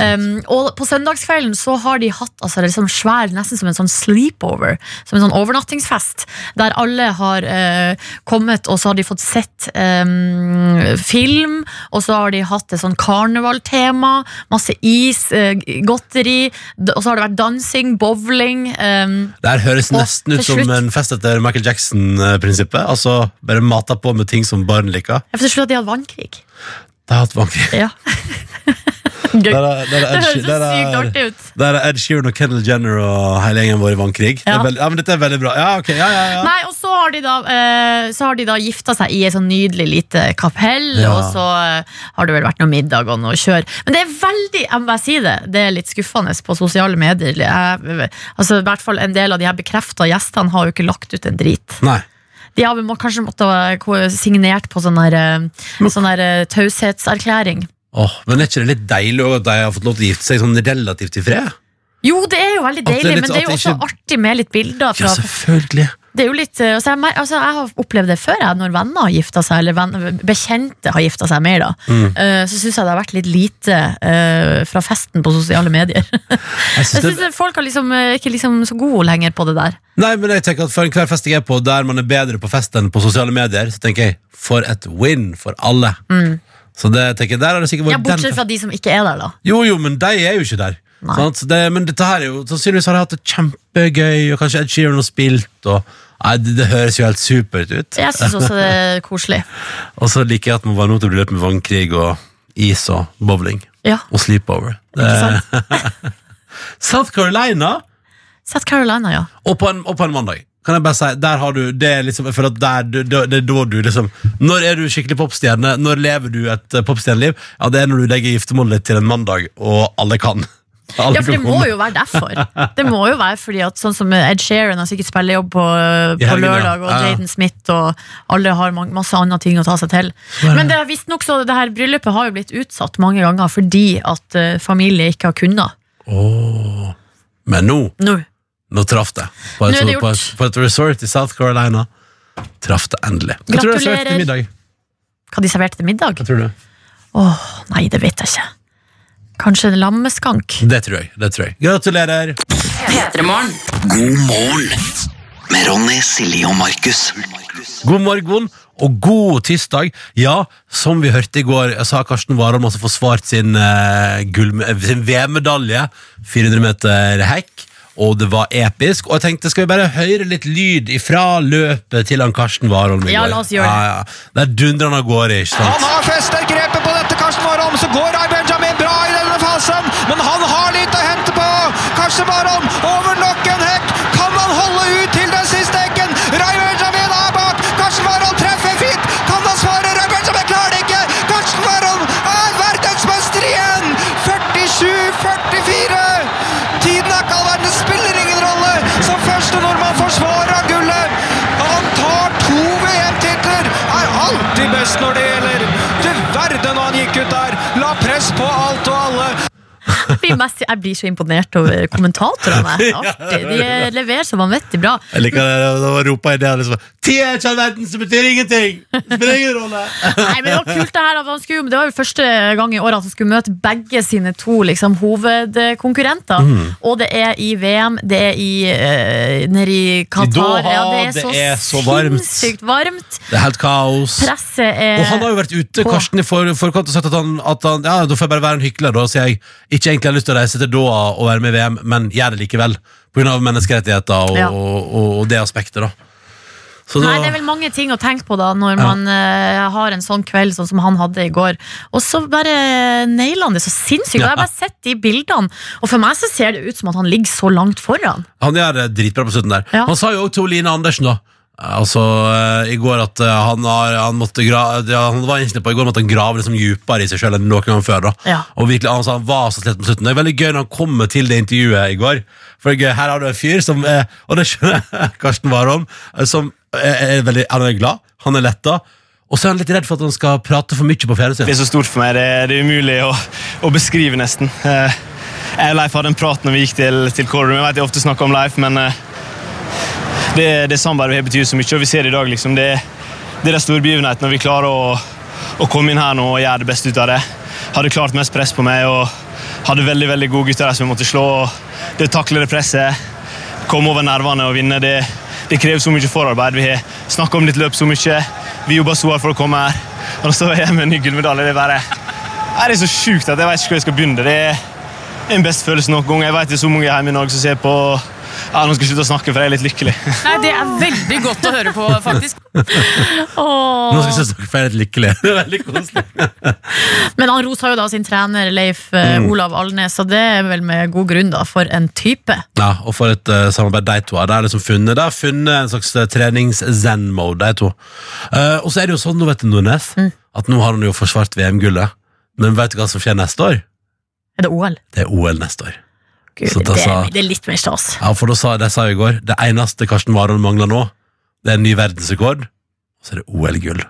Um, og på søndagskvelden så har de hatt altså, liksom svær, nesten som en sånn sleepover. Som en sånn overnattingsfest. Der alle har eh, kommet, og så har de fått sett eh, film. Og så har de hatt et sånn karnevaltema. Masse is, eh, godteri. Og så har det vært dansing, bowling. Um, Det her høres nesten ut som en fest etter Michael Jackson-prinsippet. Altså bare mata på med ting som barn liker. jeg forstår at de hadde vannkrig. Det har hatt vanskelig. Ja. *laughs* Gøy. Der er, der er Det høres så der sykt er, artig ut. der er Ed Sheeran og Kendall Jenner og hele gjengen vår i vannkrig. Det er Ja. veldig- ja, men dette er veldig bra. Ja, ok, ja, ja, ja. Nei, og så har de da, eh, så har de da gifta seg i et sånn nydelig lite kapell, Ja. og så eh, har det vel vært noe middag og noe kjør. Men det er veldig, jeg må bare si det, det er litt skuffende på sosiale medier. Jeg, altså, I hvert fall en del av de her bekrefta gjestene har jo ikke lagt ut en drit. Nei. De har må, kanskje måttet ha signert på sånn her, eh, sånn eh, taushetserklæring. Åh, men er ikke det litt deilig at de har fått lov til å gifte seg sånn relativt i fred? Jo, det er jo veldig deilig, det litt- men det er jo også ikke... artig med litt bilder. Ja, Fra, selvfølgelig. Det er jo litt, eh, altså jeg, altså jeg har opplevd det før, jeg, når venner har gifta seg, eller venner, bekjente har gifta seg mer. da Mm. Uh, Så syns jeg det har vært litt lite uh, fra festen på sosiale medier. *laughs* Jeg Jeg syns folk er liksom, ikke liksom så gode lenger på det der. nei, men jeg tenker at For enhver fest jeg er på der man er bedre på fest enn på sosiale medier, så tenker jeg for et win for alle. Så det tenker jeg, der har det sikkert vært Ja, Bortsett fra de som ikke er der, da. Jo, jo, men de er jo ikke der. Sant? Det, men dette her er jo Sannsynligvis har de hatt det kjempegøy, og kanskje Ed Sheeran har spilt, og Nei, det, det høres jo helt supert ut. Jeg syns også det er *laughs* koselig. Og så liker jeg at man var nå til å bli løpt med vannkrig og is og bowling. Ja, Og sleepover. *laughs* South Carolina, South Carolina, ja. og på, en, og på en mandag. Kan jeg bare si, der har du Det er liksom, jeg føler at der, du- det, det er da du liksom Når er du skikkelig popstjerne? Når lever du et eh, popstjerneliv? Ja, det er når du legger giftermålet til en mandag, og alle kan. Ja, for det må jo være derfor. Det må jo være fordi at sånn som Ed Sheeran har sikkert spillejobb på, på lørdag, og Ja, ja. Jaden Smith og alle har masse andre ting å ta seg til. Men det er visstnok så det her bryllupet har jo blitt utsatt mange ganger fordi at eh, familie ikke har kunnet. Åh. Men nå, Nå. nå traff det. På et, det på, et, på et resort i South Carolina. Traff det endelig. Hva tror du det til Gratulerer. middag? Hva de serverte til middag? Hva tror du? Åh, nei, det vet jeg ikke. Kanskje en lammeskank? Det tror jeg. det tror jeg Gratulerer! P3morgen. God morgen med Ronny, Silje og Markus. God morgen og god tirsdag. Ja, som vi hørte i går, så har Karsten Warholm også forsvart sin, uh, gull- eh, sin VM-medalje. 400 meter hekk. Og det var episk. Og jeg tenkte, skal vi bare høre litt lyd ifra løpet til han Karsten Warholm i Ja, la oss gjøre det. Ja, ja. Der dundrer han av gårde, ikke Han har festet grepet på dette Karsten Warholm, så går Rai Benjamin bra i men han har litt å hente på. Karsten Baron over nok blir, mest, jeg blir så imponert over kommentatorene. *laughs* Artig. De leverer så vanvittig bra. Jeg liker det, da ropa i det liksom er verden, så betyr ingenting! Det spiller ingen rolle! *laughs* Nei, men Det var kult det her skulle, Det var jo første gang i året at han skulle møte begge sine to liksom, hovedkonkurrenter. Mm. Og det er i VM, det er i, uh, nede i Qatar. Doha, ja, det er det så, er så varmt. sinnssykt varmt. Det er helt kaos. Presset er Og han har jo vært ute på. Karsten, i forkant og sagt at han, at han Ja, da får jeg bare være en hykler, da, sier jeg ikke egentlig lyst til å reise til Doha og være med i VM, men gjør det likevel. Av menneskerettigheter og, Ja. og, og, og det aspektet, da. Så da Nei, Det er vel mange ting å tenke på da når man uh, har en sånn kveld sånn som han hadde i går. Og så bare nailer han det så sinnssykt. Og Jeg har bare sett de bildene, og for meg så ser det ut som at han ligger så langt foran. Han gjør det dritbra på slutten der. Ja. Han sa jo også til Line Andersen da Altså eh, i går at eh, han, har, han måtte gra ja, Han var inne på i går måtte han grave liksom djupere i seg selv enn noen gang før. da Ja. Og virkelig, han sa han var så slett på slutten. Det er veldig gøy når han kommer til det intervjuet i går. For det er gøy, Her har du en fyr som er Og det skjønner jeg, *laughs* Karsten Warholm, eh, som er, er veldig Han er glad, han er letta, og så er han litt redd for at han skal prate for mye på Det fjernsyn. er så stort for meg, det, det er umulig å, å beskrive nesten. Eh, Jeg og Leif hadde en prat når vi gikk til, til Courtroom. Jeg vet jeg ofte snakker om Leif, men det, det samarbeidet vi har betyr så mye, og vi ser det i dag liksom, det, det er den store begivenheten når vi klarer å, å komme inn her nå og gjøre det beste ut av det. Hadde klart mest press på meg og hadde veldig veldig gode gutter som vi måtte slå. og Det takle det presset, komme over nervene og vinne, det, det krever så mye forarbeid. Vi har snakka om ditt løp så mye. Vi jobba så hardt for å komme her. Og så er jeg med en ny gullmedalje. Det er bare det er så sjukt at jeg vet ikke hvor jeg skal begynne. Det er den beste følelsen noen gang. Jeg vet det er så mange hjemme i Norge som ser på ja, Nå skal jeg slutte å snakke, for jeg er litt lykkelig. Nei, Det er veldig godt å høre på, faktisk. Åh. Nå skal jeg snakke for jeg er litt lykkelig. *laughs* Det er veldig koselig. Men han rosa jo da sin trener Leif eh, Mm. Olav Alnes, og det er vel med god grunn, da, for en type. Ja, og for et uh, samarbeid de to har. De har liksom funnet, de har funnet en slags uh, trenings-zen-mode, de to. Uh, og så er det jo sånn, nå vet du, Nordnes, Mm. at nå har han jo forsvart VM-gullet. Men vet du hva som skjer neste år? Er det OL? Det er OL neste år. Gud, det, sa- det er litt mer stas. Ja, for da sa, de sa i går, det eneste Karsten Warholm mangler nå, det er en ny verdensrekord, og så er det OL-gull.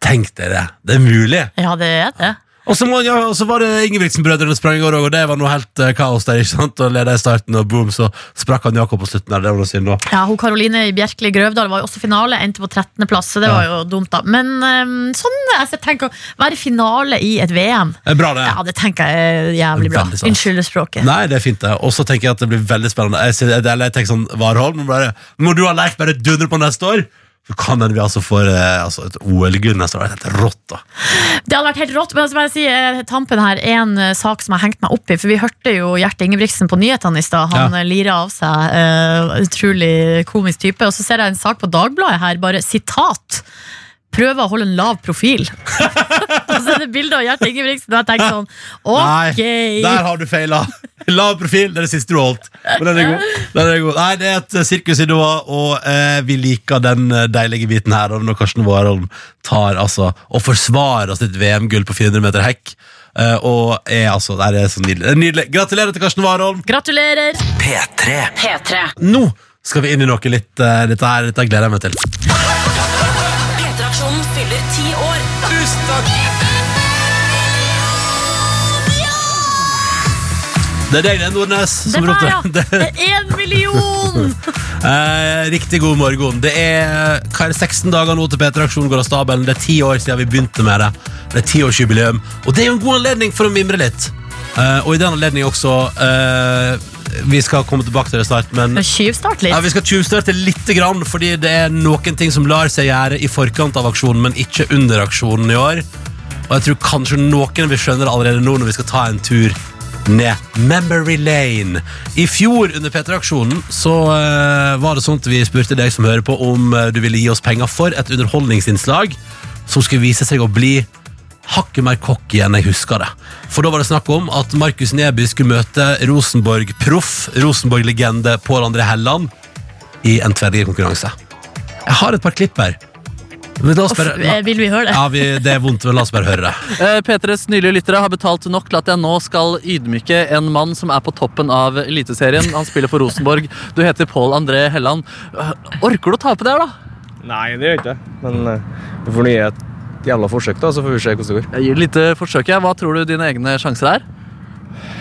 Tenk dere det. Det er mulig. Ja, det er det. Og så, må, ja, og så var det Ingebrigtsen-brødrene sprang i går òg, og det var noe helt eh, kaos der. ikke sant? Og leda i starten, og boom, så sprakk han Jakob på slutten. der, Det var noe synd, da. Ja, hun Karoline Bjerkeli Grøvdal var jo også finale, endte på 13. plass, så det Ja. var jo dumt, da. Men ehm, sånn, altså, jeg tenker å være finale i et VM, Det er bra, det. ja, det tenker jeg er jævlig bra. Veldig. Unnskyld språket. Nei, det er fint, det. Og så tenker jeg at det blir veldig spennende. Jeg, sier- eller jeg tenker sånn, Warholm, nå bare- må du ha lekt bare dundre på neste år? Så kan hende vi altså får eh, altså et OL-gull neste år. Det hadde helt rått, da. Det hadde vært helt rått. Men altså bare si, eh, tampen her, en eh, sak som har hengt meg opp i. For vi hørte jo Gjert Ingebrigtsen på nyhetene i stad. Han Ja. lirer av seg. eh, utrolig komisk type. Og så ser jeg en sak på Dagbladet her, bare sitat. Prøver å holde en lav profil. *laughs* og så er det bilde av Gjert Ingebrigtsen, og jeg tenker sånn Ok! Nei, der har du feila. *laughs* Lav profil, det er det siste du holdt. Men den er god. Den er god. Nei, det er et eh, sirkus i Doha, og eh, vi liker den eh, deilige biten her når Karsten Warholm tar altså og forsvarer sitt VM-gull på 400 meter hekk. eh, og er altså det er så nydelig. Nydelig. Gratulerer til Karsten Warholm. Gratulerer! P3. P3. Nå skal vi inn i noe litt uh, Dette her dette gleder jeg meg til. Det er deg, det, Nordnes. Det Som er meg, ja! Det én million! *laughs* Eh, riktig god morgen. Det er, hva er det, 16 dager nå til P3-aksjonen går av stabelen. Det er ti år siden vi begynte med det. Det er tiårsjubileum. Og det er jo en god anledning for å mimre litt. Eh, og i den anledning også eh, Vi skal komme tilbake til det snart, men Tjuvstart ja, vi skal tjuvstarte litt, grann, fordi det er noen ting som lar seg gjøre i forkant av aksjonen, men ikke under aksjonen i år. Og jeg tror kanskje noen vil skjønne det allerede nå når vi skal ta en tur ned Memory Lane. I fjor under P3-aksjonen så uh, var det sånt vi spurte deg som hører på om uh, du ville gi oss penger for et underholdningsinnslag som skulle vise seg å bli hakket mer cocky enn jeg husker det. For da var det snakk om at Markus Neby skulle møte Rosenborg-proff, Rosenborg-legende Pål André Helland i en tverrliggerkonkurranse. Jeg har et par klipp her. Men la oss bare, Uff, eh, vil vi høre det? ja, vi, det er vondt, men la oss bare høre det. *laughs* Eh, P3s nylige lyttere har betalt nok til at jeg nå skal ydmyke en mann som er på toppen av Eliteserien. Han spiller for Rosenborg. Du heter Pål André Helland. Eh, Orker du å ta på det her, da? Nei, det gjør jeg ikke. Men eh, vi får nye et jævla forsøk, da, så får vi se hvordan det går. Jeg gir et lite forsøk. jeg. Hva tror du dine egne sjanser er?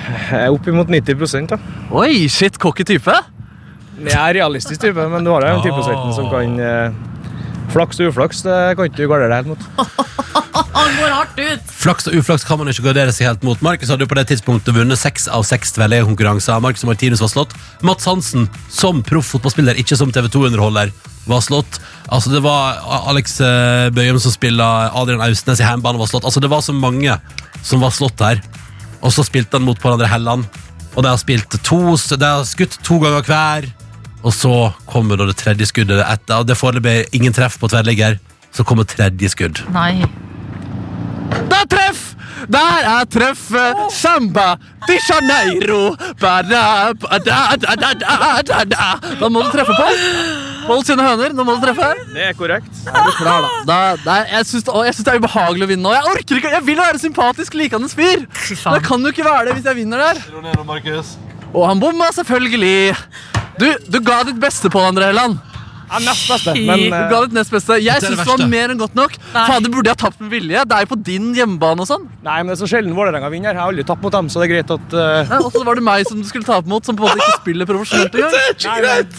Jeg er oppimot 90 da. Oi, shit, cocky type. Jeg er realistisk type, men du har jo en type som kan eh, Flaks og uflaks det kan ikke du gardere deg helt mot. Han går hardt ut! Flaks og uflaks kan man ikke gardere seg helt mot. Markus hadde jo på det tidspunktet vunnet seks av seks tverrliggerkonkurranser. Markus Martinus var slått. Mats Hansen, som proff fotballspiller, ikke som TV 2-underholder, var slått. Altså Det var Alex eh, Bøyum som spiller Adrian Austnes i handball, var slått. Altså Det var så mange som var slått her. Og så spilte han mot hverandre Helland. Og de har spilt to De har skutt to ganger hver. Og så kommer da det tredje skuddet etter. Og det er foreløpig ingen treff på tverrligger. Så kommer tredje skudd. Nei. Det er treff! Der er treffet! Samba de Janeiro. Ba-da, ba-da, da, da, da, da, da. Da må du treffe på. Hold sine høner. Nå må du treffe. Det er korrekt. Er du klar, da? da, da jeg syns det, det er ubehagelig å vinne nå. Jeg orker ikke, jeg vil være sympatisk likende fyr. Det kan jo ikke være det hvis jeg vinner der. Og han bomma, selvfølgelig. Du, du ga ditt beste på André Helland. Ja, nest beste. Men Du eh, ga ditt nest beste. Jeg det syns det var mer enn godt nok. Fader, burde jeg ha tapt med vilje? Det er jo på din hjemmebane og sånn. Nei, men det er så sjelden Vålerenga vinner. Jeg har aldri tapt mot dem, så det er greit at uh... Og så var det meg som du skulle tape mot, som på en måte ikke spiller profesjonelt engang.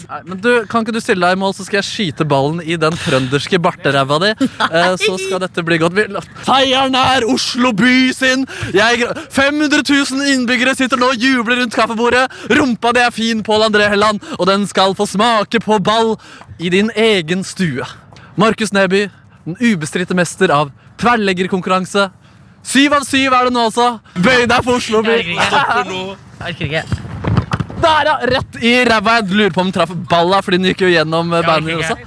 *laughs* Nei, men- du, Kan ikke du stille deg i mål, så skal jeg skyte ballen i den trønderske barteræva di. *laughs* Uh, så skal dette bli godt. Seieren er Oslo by sin! Jeg, 500 000 innbyggere sitter nå og jubler rundt kaffebordet. Rumpa di er fin, Pål André Helland, og den skal få smake på ball i din egen stue. Markus Neby, den ubestridte mester av tverrleggerkonkurranse. Syv av syv er det nå, altså. Bøy deg for Oslo by. Orker ikke. Der, ja! Rett i ræva. Jeg lurer på om den traff balla, fordi den gikk jo gjennom bandet også.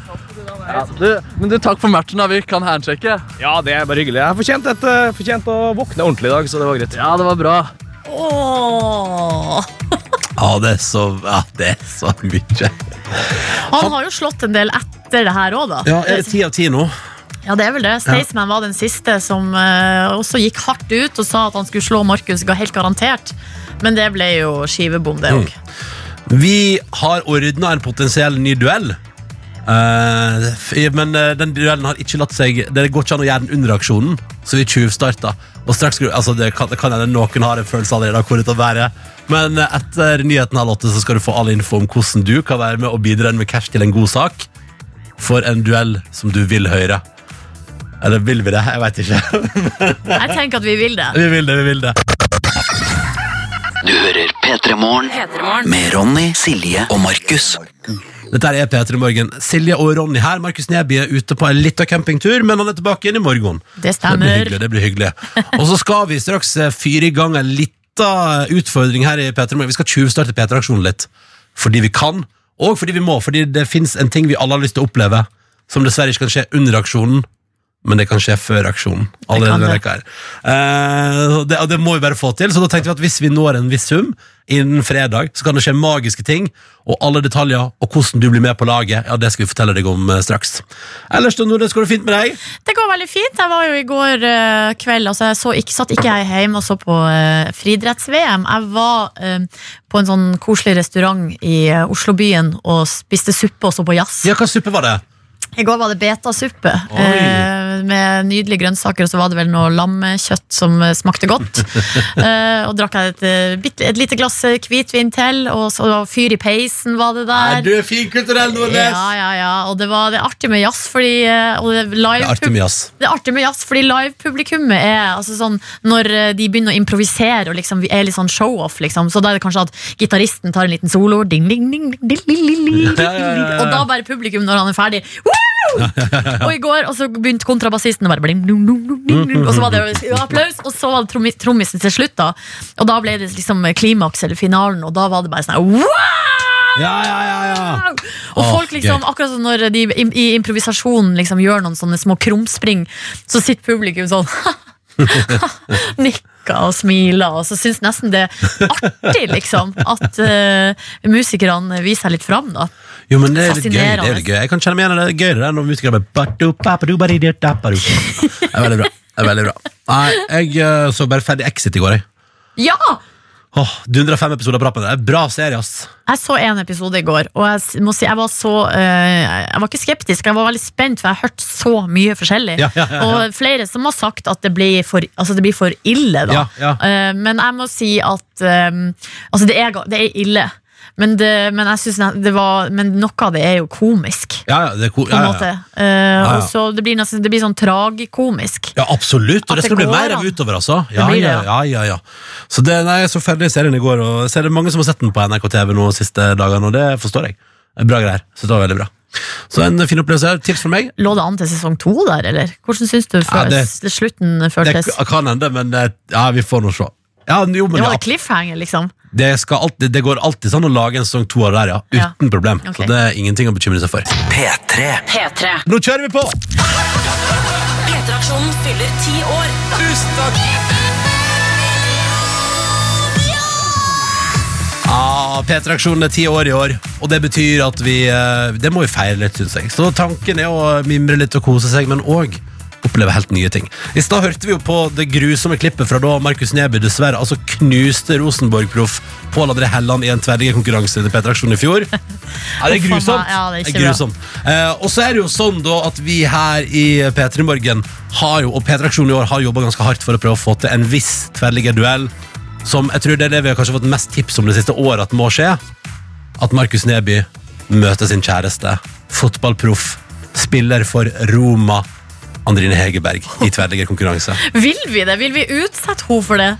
Ja, du, men du, takk for matchen. da, Vi kan handsjekke. Ja, det er bare hyggelig. Jeg har fortjent, et, eh, fortjent å våkne ordentlig i dag, så det var greit. Ja, det var bra. Åh. Ja, det er så, ja, det er så mye. Han har jo slått en del etter det her òg, da. Ja, Er det ti av ti nå? Ja, det er vel det. Staysman var den siste som eh, også gikk hardt ut og sa at han skulle slå Markus, ga helt garantert. Men det ble jo skivebom, det òg. Vi har ordna en potensiell ny duell. Eh, f- men eh, den duellen har ikke latt seg Det går ikke an å gjøre den under aksjonen, så vi tjuvstarta. Og straks, altså det kan, det kan hende noen har en følelse allerede av hvor dette bærer. Men eh, etter nyheten halv åtte så skal du få all info om hvordan du kan være med og bidra med cash til en god sak. For en duell som du vil høre. Eller vil vi det? Jeg veit ikke. *laughs* Jeg tenker at vi vil det. vi vil det, vi vil det. Du hører P3 Morgen. Med Ronny, Silje og Markus. Dette er P3 Morgen. Silje og Ronny her. Markus Neby er ute på en liten campingtur, men han er tilbake igjen i morgen. Det Det blir stemmer. hyggelig. det blir hyggelig *laughs* Og så skal vi straks eh, fyre i gang en liten utfordring her i P3 Morgen. Vi skal tjuvstarte P3-aksjonen litt. Fordi vi kan, og fordi vi må. Fordi det fins en ting vi alle har lyst til å oppleve, som dessverre ikke kan skje under aksjonen. Men det kan skje før aksjonen. Allerede denne det. veka her. Eh, det, det må vi bare få til. Så da tenkte vi at hvis vi når en viss sum innen fredag, så kan det skje magiske ting. Og alle detaljer og hvordan du blir med på laget, ja, det skal vi fortelle deg om eh, straks. Ellers, Nordnes, går det fint med deg? Det går veldig fint. Jeg var jo i går uh, kveld altså jeg så ikke, Satt ikke jeg hjemme og så på uh, friidretts-VM. Jeg var uh, på en sånn koselig restaurant i Oslobyen og spiste suppe og så på jazz. Ja, hva suppe var det? I går var det betasuppe eh, med nydelige grønnsaker, og så var det vel noe lammekjøtt som eh, smakte godt. *laughs* eh, og drakk jeg et, eh, et lite glass eh, hvitvin til, og så fyr i peisen var det der. du er finkulturell, Nordnes! Ja, ja, ja. Og det var det er artig med jazz, fordi det live Det er artig med jazz. det er artig med jazz, fordi livepublikummet er altså sånn, Når de begynner å improvisere og liksom, er litt sånn show-off, liksom, så da er det kanskje at gitaristen tar en liten solo, ding, ding, ding, ding, ding, ding, ding, ding, ding, ding, og da bare publikum når han er ferdig. Woo! Og i går og så begynte kontrabassisten å bare bling, ding, ding, ding, ding, Og så var det applaus, og så var det trommi- trommisen til slutt. da Og da ble det liksom klimaks eller finalen, og da var det bare sånn wow! Ja, ja, ja, ja. Og folk liksom, akkurat som når de i, i improvisasjonen liksom gjør noen sånne små krumspring, så sitter publikum sånn *laughs* Nikker og smiler, og så syns nesten det er artig, liksom, at uh, musikerne viser seg litt fram, da. Jo, men det er litt gøy. Det er litt gøy. Jeg kan kjenne meg igjen i det. Det er gøy det der når musikere bare. Det er veldig bra. Det er veldig bra. Nei, jeg eh, så bare ferdig Exit i går, jeg. Ja! Åh, du 105 episoder på rappen. Det er en bra serie, ass. Jeg så en episode i går, og jeg s- må si jeg var så eh, Jeg var ikke skeptisk, jeg var veldig spent, for jeg har hørt så mye forskjellig. Ja, ja, ja, ja. Og flere som har sagt at det blir for, altså det blir for ille, da. Ja, ja. Eh, men jeg må si at eh, Altså, det er, ga- det er ille. Men, det, men, jeg synes det var, men noe av det er jo komisk, Ja, ja, det er ko Ja, ja. Ja. og så det blir, nesten, det blir sånn tragikomisk. ja, absolutt. Og At det skal det bli mer av utover, altså. Ja, det det, ja, ja, ja, ja. Så det, nei, jeg så ferdig serien i går, og så er det mange som har sett den på NRK TV nå de siste dagene, og det forstår jeg. Bra greier. Så det var veldig bra. Så en fin opplevelse. her. Tips fra meg. Lå det an til sesong to der, eller? Hvordan syns du Ja, føles, det- slutten Det kan hende, men eh, ja, vi får nå se. Ja, jo, men Det var ja, det cliffhanger, liksom. Det, skal alltid, det går alltid sånn å lage en sesong to av det der, ja. Ja. Uten problem. Okay. Så det er ingenting å bekymre seg for. P3. P3. Nå kjører vi på! P3-aksjonen fyller ti år. Tusen takk! Ja, P3-aksjonen er ti år i år, og det betyr at vi eh, Det må vi feire litt, syns jeg. Så tanken er å mimre litt og kose seg, men òg oppleve helt nye ting. I stad hørte vi jo på det grusomme klippet fra da Markus Neby dessverre altså knuste Rosenborg-proff Pål André Helland i en tverrliggerkonkurranse til P3-aksjonen i fjor. *laughs* Ja, det er meg. grusomt. Ja, det er Det grusomt. Eh, og så er det jo sånn da at vi her i P3 Morgen har jo, og P3-aksjonen i år har jobba ganske hardt for å prøve å få til en viss tverrliggerduell. Som jeg tror det er det vi har kanskje fått mest tips om det siste året at må skje. At Markus Neby møter sin kjæreste, fotballproff, spiller for Roma, Andrine Hegerberg, i tverrliggerkonkurranse. Vil vi det? Vil vi utsette henne for det?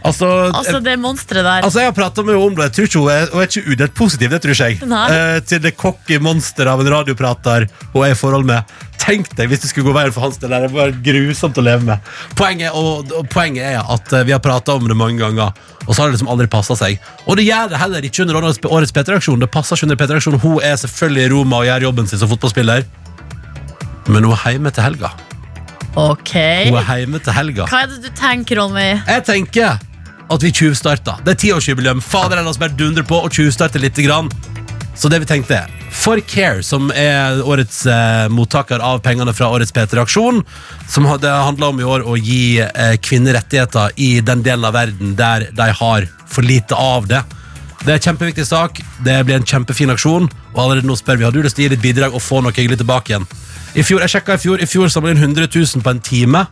Altså, Altså, det monsteret der. Altså, Jeg har prata med henne om det. Jeg tror ikke hun er, hun er ikke udelt positiv. det tror ikke jeg. Eh, til det cocky monsteret av en radioprater hun er i forhold med. Tenk deg hvis det skulle gå veien for hans del. Det er bare grusomt å leve med. Poenget, og, og poenget er at eh, vi har prata om det mange ganger, og så har det liksom aldri passa seg. Og det gjør det heller ikke under årets P3-aksjon. Det passer ikke under P3-aksjon. Hun er selvfølgelig i Roma og gjør jobben sin som fotballspiller, men hun er hjemme til helga. Ok. Hun er hjemme til helga. Hva er det du tenker, Ronny? Jeg tenker at vi tjuvstarter. Det er tiårsjubileum. Fader, la oss bare dundre på og tjuvstarte litt. Grann. Så det vi tenkte er For Care, som er årets eh, mottaker av pengene fra årets P3-aksjon, som det handla om i år å gi eh, kvinner rettigheter i den delen av verden der de har for lite av det. Det er en kjempeviktig sak. Det blir en kjempefin aksjon. Og allerede nå spør vi har du lyst til å gi litt bidrag og få noe hyggelig tilbake igjen. I fjor, jeg sjekket i fjor, i fjor samlet inn 100 000 på en time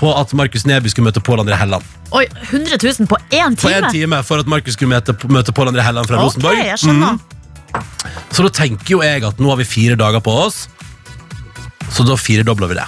på at Markus Neby skulle møte Pål André Helland. Oi, 100 000 på én På time? en time for at Markus skulle møte, møte Pål André Helland fra Ok, Rosenborg. jeg skjønner. Mhm. Så da tenker jo jeg at nå har vi fire dager på oss, så da firedobler vi det.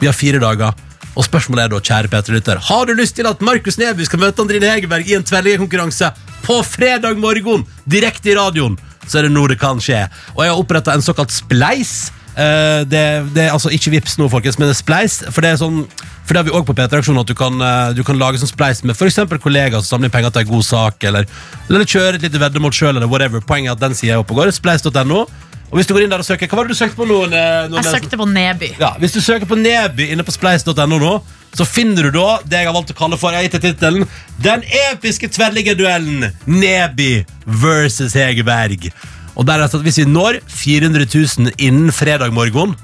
Vi har fire dager, og spørsmålet er da, kjære Peter Lytter, har du lyst til at Markus Neby skal møte Andrine Hegerberg i en tverrliggerkonkurranse på fredag morgen, direkte i radioen, så er det nå det kan skje. Og jeg har oppretta en såkalt spleis. Eh, det, det er altså ikke vips nå, folkens, men det er spleis. For det er sånn for det har vi også på P3-aksjonen at du kan, uh, du kan lage sånn spleis med eksempel kollegaer som samler inn penger til en god sak, eller, eller kjøre et lite veddemål sjøl, eller whatever. Poenget er at den sida er oppe og går. Spleis.no. Og hvis du går inn der og søker Hva var det du søkte på nå? Ne- Jeg søkte på Neby. ja, Hvis du søker på Neby inne på spleis.no nå, så finner du da det jeg har valgt å kalle for jeg det tittelen Den episke tverrliggerduellen Neby versus Hegerberg. Og der er det sånn at Hvis vi når 400 000 innen fredag morgen,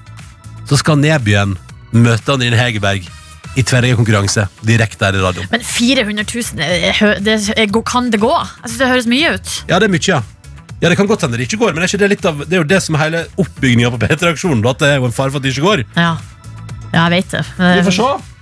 så skal Nebyen møte Andrin Hegerberg i konkurranse, direkte her i radioen. Men 400 000, eh, hø- det, eh, kan det gå? Jeg synes Det høres mye ut. Ja, det er mye, ja. Ja, Det kan godt hende det ikke går, men er ikke det, litt av, det er jo det som er hele oppbygninga på P3-aksjonen. At det er jo en fare for at det ikke går. Ja, ja jeg vet det. Vi får se.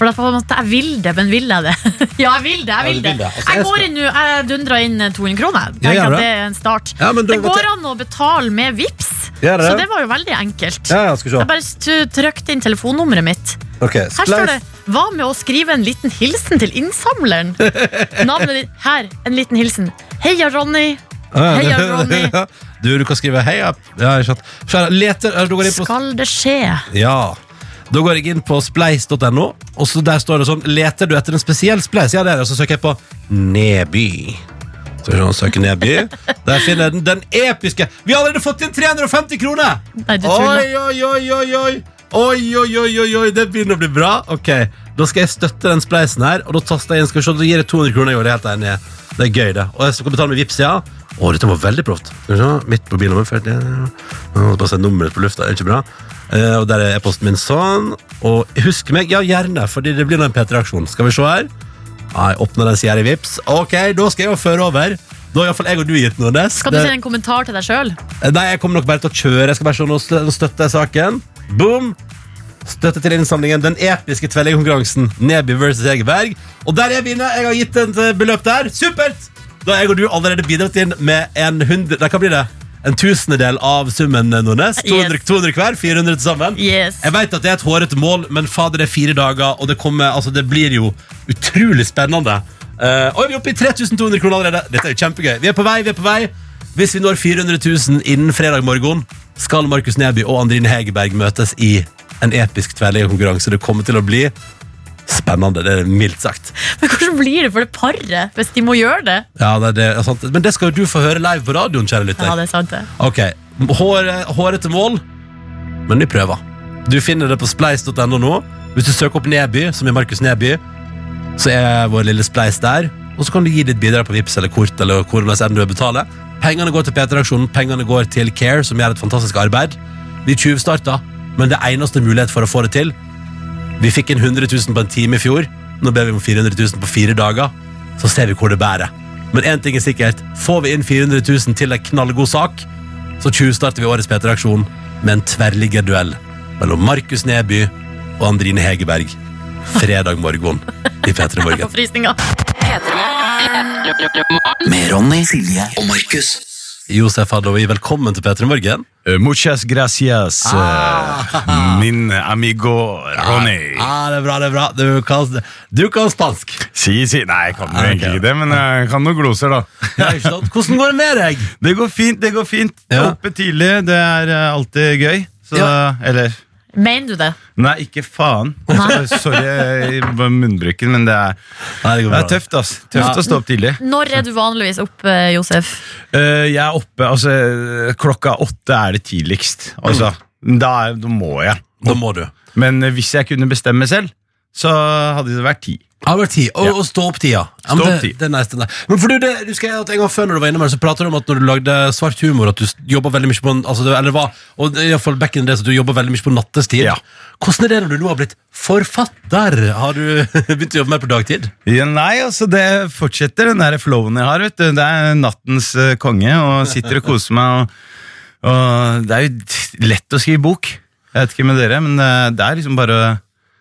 For da får man Jeg vil det, men vil jeg det? *laughs* ja, jeg vil det. Jeg vil det. Altså, jeg går inn nå, jeg dundrer inn 200 kroner. Ja, Tenker at det. er en start. Det går an å betale med VIPs så det var jo veldig enkelt. Jeg bare trykte inn telefonnummeret mitt. Her står det 'Hva med å skrive en liten hilsen til innsamleren?' *laughs* Navnet ditt her. En liten hilsen. Heia, Ronny. Heia, *laughs* Ronny. Du, du kan skrive 'heia'. Ja, leter, inn på, Skal det skje? ja. Da går jeg inn på spleis.no, og så der står det sånn Leter du etter en spesiell spleis? Ja, det er det. Og så søker jeg på Neby. Så jeg søke Neby. Der finner jeg den, den episke Vi har allerede fått inn 350 kroner! Nei, du. Oi, oi, oi, oi, oi. Oi, oi, oi, oi, oi, det begynner å bli bra. Ok, Da skal jeg støtte den spleisen her, og da taster jeg inn. Skal vi se, da gir jeg 200 kroner. Jo, det er helt enig. Det er gøy, det. Og jeg skal betale med Vipps, ja. Å, dette var veldig proft. Skal vi se, Mitt mobilnummer først, ja. Å, Bare se nummeret på lufta, er det ikke bra? Eh, og der er e-posten min sånn. Og husk meg, ja, gjerne, fordi det blir en P3-aksjon. Skal vi se her. Nei, åpner den sida i Vipps. Ok, da skal jeg jo føre over. Da har iallfall jeg og du gitt Nordnes. Skal du sende en kommentar til deg sjøl? Nei, jeg kommer nok bare til å kjøre. Jeg skal bare se nå støtter jeg saken. Boom! Støtte til innsamlingen. Den episke tvellingkonkurransen Neby versus Egeberg. Og der er vinner inne. Jeg har gitt et eh, beløp der. Supert! Da har jeg og du allerede bidratt inn med en hundre... Hva blir det? En tusendedel av summen, eh, Nordnes. 200, Yes. 200 hver. 400 til sammen. Yes. Jeg vet at det er et hårete mål, men fader, det er fire dager, og det, kommer, altså, det blir jo utrolig spennende. Uh, og vi er oppe i 3200 kroner allerede. Dette er jo kjempegøy. Vi er på vei, vi er på vei. Hvis vi når 400 000 innen fredag morgen, skal Markus Neby og Andrine Hegerberg møtes i en episk tverrliggerkonkurranse. Det kommer til å bli spennende, det er mildt sagt. Men hvordan blir det for det paret hvis de må gjøre det? Ja, det, det er sant. Men det skal jo du få høre live på radioen, kjære lytter. Ja, det er sant det. Ok, Hår, til mål, men vi prøver. Du finner det på spleis.no nå. Hvis du søker opp Neby, som er Markus Neby, så er vår lille spleis der. Og så kan du gi ditt bidrag på Vipps eller kort, eller hvordan enn du vil betale. Pengene går til P3-aksjonen, pengene går til Care, som gjør et fantastisk arbeid. Vi tjuvstarta, men det er eneste mulighet for å få det til. Vi fikk inn 100 000 på en time i fjor. Nå ber vi om 400 000 på fire dager. Så ser vi hvor det bærer. Men én ting er sikkert. Får vi inn 400 000 til en knallgod sak, så tjuvstarter vi årets P3-aksjon med en tverrliggerduell mellom Markus Neby og Andrine Hegerberg. Fredag morgen i P3 Morgen. *laughs* Med Ronny, Silje og Markus. Josef Hadoui, velkommen til P3 Morgen. Eh, Muchas gracias, ah. min amigo Ronny. Ah, det er bra, det er bra. Du kan, du kan spansk. Si, si. Nei, jeg kan jo Ah, egentlig ikke det, men jeg kan noen gloser, da. Ja. Hvordan går det med deg? Det går fint, det går fint. Ja. Oppe tidlig, det er eh, alltid gøy. Så, Ja. Eller Mener du det? Nei, ikke faen. Så- Sorry for munnbruken, men det er, Nei, det det er tøft, ass. Tøft Ja. å stå opp tidlig. Når er du vanligvis oppe, Josef? Uh, jeg er oppe, altså Klokka åtte er det tidligst. Altså, da, er, da må jeg. Da må du. Men hvis jeg kunne bestemme selv, så hadde det vært ti. Det var tid. Og, Ja. og stå opp tida. Ja, men Stå det, tid. det er nice, er. Men for du, det, du skal, at en gang før når du var innom her, så pratet du om at når du lagde svart humor, at du jobba veldig mye på altså, det- Eller hva? Og i hvert fall back in the days at du jobba veldig mye på nattestid. Ja. Hvordan er det når du nå har blitt forfatter? Har du *laughs* begynt å jobbe mer på dagtid? Ja, nei, altså det fortsetter den der flowen jeg har, vet du. Det er nattens eh, konge, og sitter og koser meg. Og, og det er jo lett å skrive bok. Jeg vet ikke med dere, men eh, det er liksom bare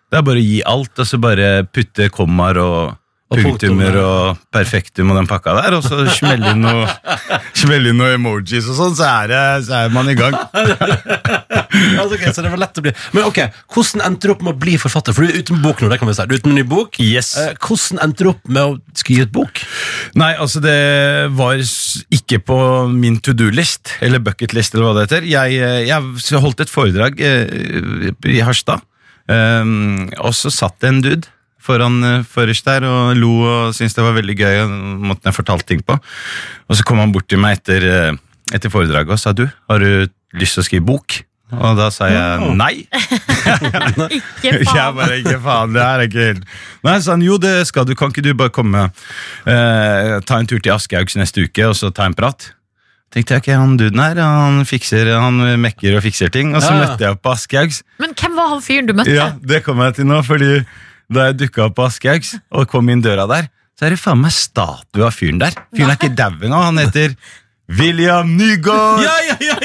Det er bare å gi alt, og så bare putte kommaer og punktummer og perfektum og den pakka der, og så smelle inn noe, *laughs* smelle inn noe emojis og sånn, så, så er man i gang. *laughs* Altså, ok, så det var lett å bli Men ok, hvordan endte du opp med å bli forfatter? For du er uten bok nå, det kan vi si. Du er uten ny bok. Yes. Eh, hvordan endte du opp med å skrive et bok? Nei, altså det var ikke på min to do-list, eller bucket-list, eller hva det heter. Jeg, eh, jeg holdt et foredrag eh, i Harstad, um, og så satt det en dude foran eh, forrest der og lo og syntes det var veldig gøy, og måten jeg fortalte ting på. Og så kom han bort til meg etter, eh, etter foredraget og sa du, har du lyst til å skrive bok? Og da sa jeg nei. *laughs* *laughs* Ikke faen. Jeg bare, ikke faen, det her er ikke helt Nei, sa han, jo det skal du, kan ikke du bare komme eh, Ta en tur til Aschehougs neste uke Og så ta en prat Tenkte jeg, ok, han duden her, han fikser Han mekker og fikser ting Og så Ja, ja. møtte jeg opp på Aschehougs Men hvem var han fyren du møtte? Ja, det kom jeg til nå Fordi da jeg dukket opp på Aschehougs Og kom inn døra der Så er det faen meg statue av fyren der Fyren er ikke daud nå, han heter William Nygaard Ja, ja, ja,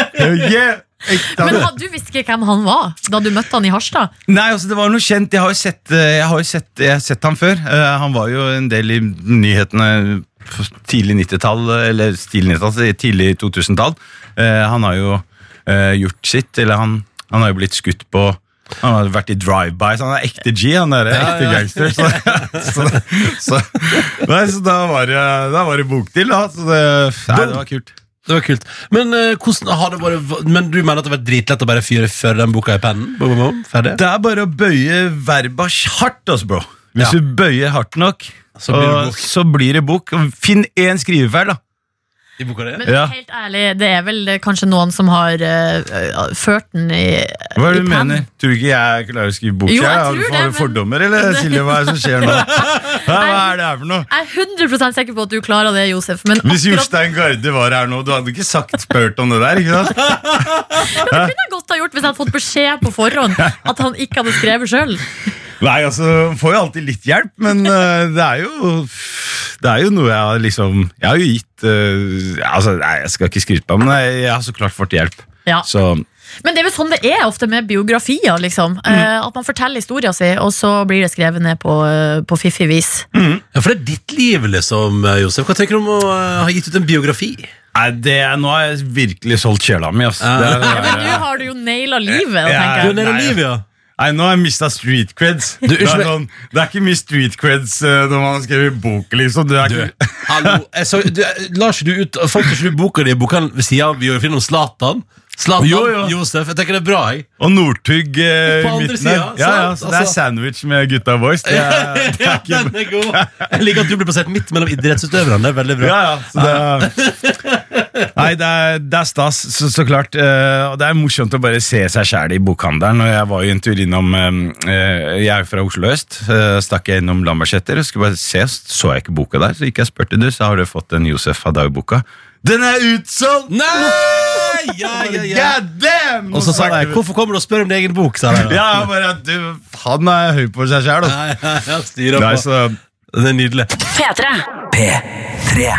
ja. yeah. Ekte, han. Men han, du visste ikke hvem han var da du møtte han i Harstad? Nei, altså det var noe kjent. Jeg har jo sett, eh, jeg har jo sett, jeg har sett ham før. Eh, han var jo en del i nyhetene tidlig 90-tall, eller tidlig 90-tall, tidlig 2000-tall. Eh, han har jo eh, gjort sitt, eller han, han har jo blitt skutt på han har vært i drive-by, så han er ekte G. Han er ekte gangster. Så, *laughs* så, så, nei, så da var det, da var det bok til, da. Så det, nei, det var kult. Det var kult. Men, eh, hvordan vært, men du mener at det har vært dritlett å bare fyre før den boka i pennen? Ferdig? Det er bare å bøye verba hardt, altså, bro. Hvis du bøyer hardt nok, Så blir det bukk. Finn én skrivefeil, da. I boka di? Men Ja. helt ærlig, det er vel kanskje noen som har eh, eh, ført den i Hva er det du pen. mener? Tror du ikke jeg klarer å skrive bok? Jo, jeg Har tror du- det, Har du men- fordommer, eller Silje? Hva er det som skjer nå? *laughs* Hva er det her for noe? Jeg er 100 sikker på at du klarer det, Josef. Men Hvis akkurat Jostein Garde var her nå, du hadde ikke sagt spurt om det der, ikke sant? det kunne jeg godt ha gjort hvis jeg hadde fått beskjed på forhånd at han ikke hadde skrevet sjøl. Nei, altså, får jo alltid litt hjelp, men eh, det er jo Det er jo noe jeg har liksom Jeg har jo gitt eh, Altså, nei, jeg skal ikke skryte på meg, men jeg, jeg har så klart fått hjelp. Ja. Så Men det er vel sånn det er ofte med biografier. liksom eh, At man forteller historien sin, og så blir det skrevet ned på, eh, på fiffig vis. Ja, for det er ditt liv, liksom, eh, Josef. Hva tenker du om å ha gitt ut en biografi? Nei, det, nå har jeg virkelig solgt sjela mi. Altså. Ja. Det er- Ja, men nå har du jo naila livet. Ja, tenker jeg. Du livet, ja. Nei, nå har jeg mista street creds. Du, det, er noen, sånn, det er ikke mye street creds eh, når man har skrevet bok. liksom. Du, ikke... hallo. Jeg så, du, Lars, du ut Fant ikke du boka di i boka ved sida av biografien om Zlatan? Zlatan, Jo, jo. Josef. Jeg tenker det er bra, jeg. Og Northug eh, På i andre midten siden. Ja, ja, sant? så det er Altså- sandwich med gutta boys. Det er, *laughs* det er ikke... Den er god. Jeg liker at du blir plassert midt mellom idrettsutøverne. Det er veldig bra. Ja, ja, så det er... *laughs* Nei, det er, det er stas, så, så klart. eh, og det er morsomt å bare se seg sjæl i bokhandelen. Og jeg var jo en tur innom eh, eh, Jeg er jo fra Oslo øst. eh, stakk jeg innom Lambertseter og skulle bare se, så jeg ikke boka der. Så gikk jeg og spurte du, så har du fått en Josef Hadaoui-boka. Den er utsolgt! Nei! Ja, ja, ja. God damn! Og så sa jeg 'Hvorfor kommer du og spør om din egen bok?' sa jeg. Ja, bare at du, Han er høy på seg sjæl. Det er nydelig. P3. P3.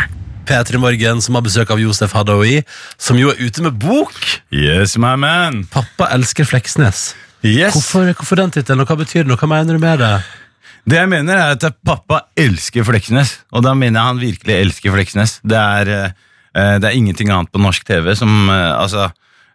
P3 Morgen som har besøk av Josef Hadaoui, som jo er ute med bok. Yes, my man. 'Pappa elsker Fleksnes'. Yes. Hvorfor, hvorfor den tittelen, og hva betyr den, og hva mener du med det? Det jeg mener er at pappa elsker Fleksnes, og da mener jeg han virkelig elsker Fleksnes. Det er, eh, det er ingenting annet på norsk TV som eh, Altså,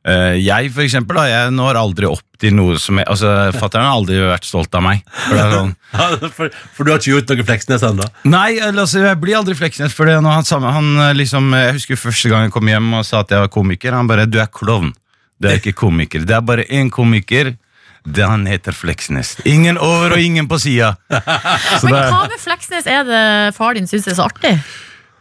eh, jeg for eksempel, da, jeg når aldri opp til noe som jeg, Altså, Fatter'n har aldri vært stolt av meg. For det er sånn *laughs* for, for du har ikke gjort noe Fleksnes ennå? Nei, altså, jeg blir aldri Fleksnes. For det, når han, han eh, liksom, Jeg husker første gang jeg kom hjem og sa at jeg var komiker. Han bare 'Du er klovn. Du er ikke komiker. Det er bare én komiker. Det Han heter Fleksnes. Ingen over og ingen på sida. *laughs* Men hva med Fleksnes er det far din syns er så artig?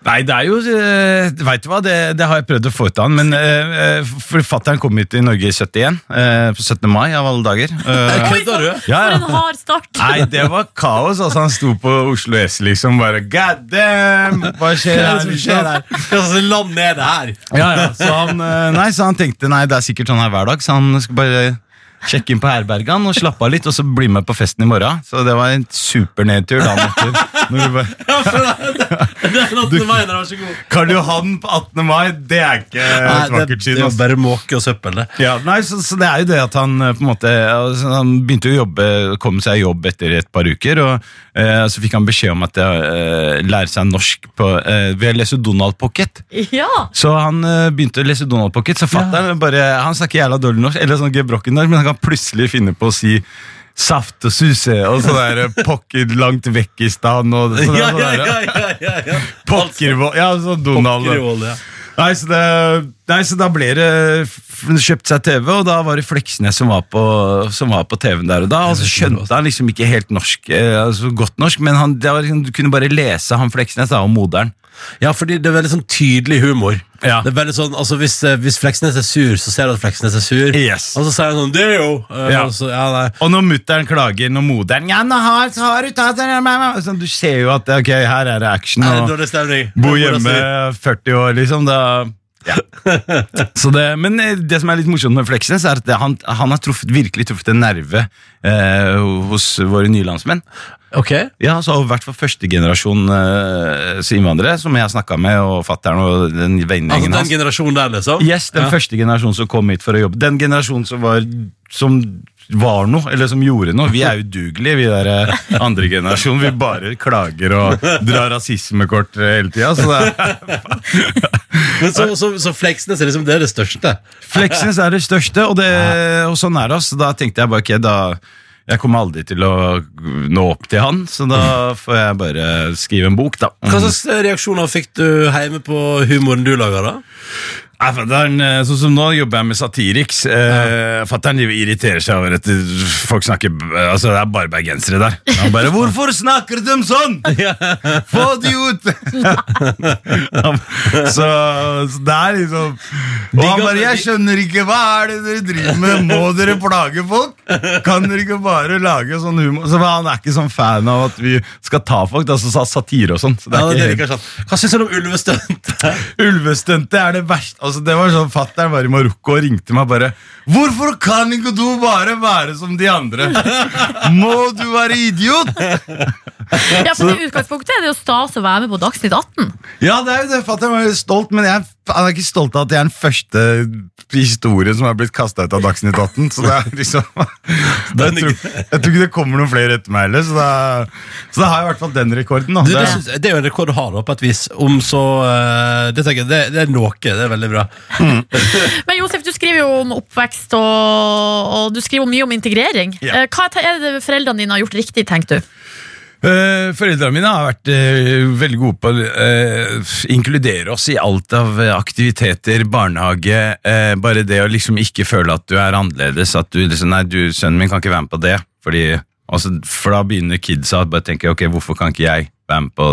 Nei, det er jo uh, Vet du hva, det, det har jeg prøvd å få ut av han. Men uh, forfatteren kom hit i Norge i 71, Uh, på 17. mai av alle dager. *laughs* Eh, Kødder du? ja, For en hard start! Nei, det var kaos. Altså, han sto på Oslo S liksom bare God damn! Hva skjer er her? Hva skjer her? Slags land er det her? Ja, ja. Så han, eh, nei, så han tenkte nei, det er sikkert sånn her hver dag, så han skal bare sjekke inn på herbergene og slappe av litt, og så bli med på festen i morgen. Så det var en supernedtur dagen etter. Når du bare, Den 18. mai, den var så god. Karl Johan på 18. mai, det er ikke et Nei, det, vakkert det syn. var altså. bare måke og søppel, det. Ja, nei, så, så det er jo det at han eh, på en måte altså, Han begynte å jobbe, kom seg i jobb etter et par uker, og eh, så fikk han beskjed om at jeg eh, lære seg norsk på, eh, ved å lese Donald Pocket. Ja! Så han eh, begynte å lese Donald Pocket, så fatteren bare Han snakker jævla dårlig norsk, eller sånn gebrokken norsk, men han kan plutselig finne på å si Saft og suse og sånn der pokker langt vekk i stand og sånn Ja, der, ja, ja, ja. Pokkervoll Ja, sånn Donald. Pokkervoll, ja. Nei så, det, nei, så da ble det kjøpt seg TV, og da var det Fleksnes som var på, som var på TV-en der og da. Og så skjønte han liksom ikke helt norsk, eh, altså godt norsk, men han, det var liksom, du kunne bare lese han Fleksnes da, og moderen. Ja, fordi det er veldig sånn tydelig humor. Ja. Det er veldig sånn, altså Hvis, eh, hvis Fleksnes er sur, så ser du at Fleksnes er sur. Yes. Og så sier han sånn 'Det er jo' eh, Ja. og så, ja, nei. Og når mutter'n klager, når moderen Ja, nå har, så har du tatt den sånn, Du ser jo at ok, her er det action. Er det Og dårlig stemning? bo Mora hjemme sier, 40 år, liksom. Da ja. *laughs* Så det, men eh, det som er litt morsomt med Fleksnes, er at det, han, han har truffet, virkelig truffet en nerve eh, hos våre nye landsmenn. Ok, Ja, så I hvert fall førstegenerasjon uh, innvandrere som jeg har snakka med, og fatter'n og den altså vennegjengen Den hans. generasjonen der, liksom? Yes, den Ja. første generasjonen som kom hit for å jobbe. Den generasjonen som var, som var noe, eller som gjorde noe. Vi er udugelige, vi der eh, andre generasjon. Vi bare klager og drar rasismekort eh, hele tida. Så det er *laughs* Men så, så, så Fleksnes er liksom det, er det største? Fleksnes er det største, og, det, og sånn er det. Så Da tenkte jeg bare ok, da jeg kommer aldri til å nå opp til han, så da får jeg bare skrive en bok, da. Hva slags reaksjoner fikk du hjemme på humoren du lager, da? Nei, fatteren, eh, Sånn som nå jobber jeg med Satiriks. Eh, Fattern irriterer seg over at folk snakker Altså, det er bare bergensere der. Han bare 'Hvorfor snakker de sånn?! *laughs* Få de ut!' *laughs* Så, så det er liksom Og han bare 'Jeg skjønner ikke, hva er det dere driver med? Må dere plage folk? Kan dere ikke bare lage sånn humor?' Så Han er ikke sånn fan av at vi skal ta folk, altså sa satire og sånn. Så Ja. Hva syns du om ulvestuntet? Ulvestuntet er det verste. Altså, det var sånn Fattern var i Marokko og ringte meg bare 'Hvorfor kan ikke du bare være som de andre?' Må du være idiot? Ja, for I utgangspunktet er det jo stas å være med på Dagsnytt 18. Ja, det er jo det. Fattern var stolt, men jeg, han er ikke stolt av at jeg er den første historien som har blitt kasta ut av Dagsnytt 18. Så det er liksom *laughs* jeg, tror, jeg tror ikke det kommer noen flere etter meg heller, så, da, så da har jeg i hvert fall den rekorden. Da. Du, det, Det- synes, det er jo en rekord du har, da, på et vis. Om så eh, Det tenker jeg, det, det er noe. Det er veldig bra. *laughs* Men Josef, du skriver jo om oppvekst, og, og du skriver mye om integrering. Ja. Eh, Hva er det foreldrene dine har gjort riktig, tenker du? Uh, Foreldrene mine har vært uh, veldig gode på å uh, inkludere oss i alt av eh, aktiviteter, barnehage. eh, bare det å liksom ikke føle at du er annerledes. At du liksom, nei, du, sønnen min kan ikke være med på det. Fordi, altså, for da begynner kidsa å bare tenke ok, hvorfor kan ikke jeg være med på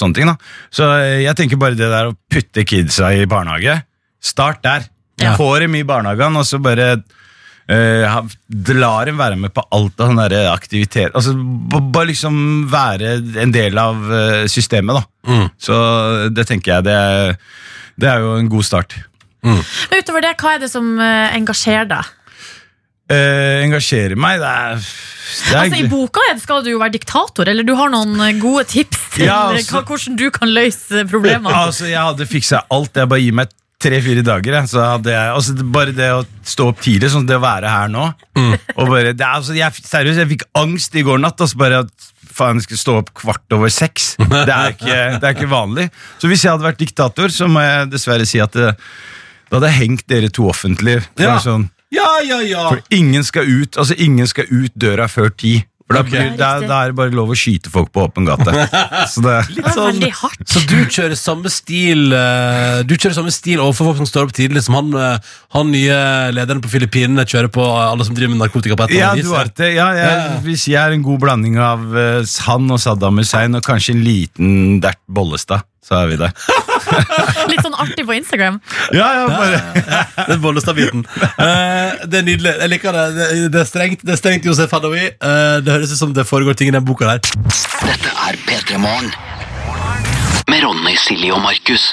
sånne ting. da Så eh, jeg tenker bare det der å putte kidsa i barnehage. Start der. Ja. Få dem i barnehagen, og så bare Eh, ha- lar en være med på alt av sånne der aktivitet. Altså, Bare liksom være en del av eh, systemet, da. Mm. Så det tenker jeg det er, det er jo en god start. Men utover det, hva er det som eh, engasjerer deg? Uh, engasjerer meg, det er, det er Altså, I boka skal du jo være diktator, eller du har noen eh, gode tips til Ja, eh, altså- hvordan du kan løse problemene. Altså, Jeg hadde fiksa alt. Jeg bare gir meg tre-fire dager. Jeg. Så hadde jeg, altså, bare det å stå opp tidlig, sånn det å være her nå og bare, det altså, jeg, Seriøst, jeg fikk angst i går natt. Altså, bare at faen, jeg skal stå opp kvart over seks. *laughs* Det er, ikke, det er ikke vanlig. Så hvis jeg hadde vært diktator, så må jeg dessverre si at det, da hadde jeg hengt dere to offentlig. Ja. Sånn, Ja, ja, ja! for ingen skal ut altså ingen skal ut døra før ti. For da, blir, da, da er det bare lov å skyte folk på åpen gate. *laughs* Så det, Det var veldig hardt. Så du kjører samme stil eh, Du kjører samme stil overfor folk som står opp tidlig, som han, eh, han nye lederen på Filippinene kjører på alle som driver med narkotika på et eller Ja, annet vis. det. Ja, jeg, Ja. Hvis jeg er en god blanding av eh, han og Saddam Hussein og kanskje en liten Dert Bollestad, så er vi det. *laughs* Litt sånn artig på Instagram. Ja, ja, bare *laughs* Den Bollestad-biten. Eh, det er nydelig. Jeg liker det. Det, det er strengt, det er strengt Josef Hadaoui. Eh, det høres ut som det foregår ting i den boka der. Dette er P3 Morgen. Med Ronny, Silje og Markus.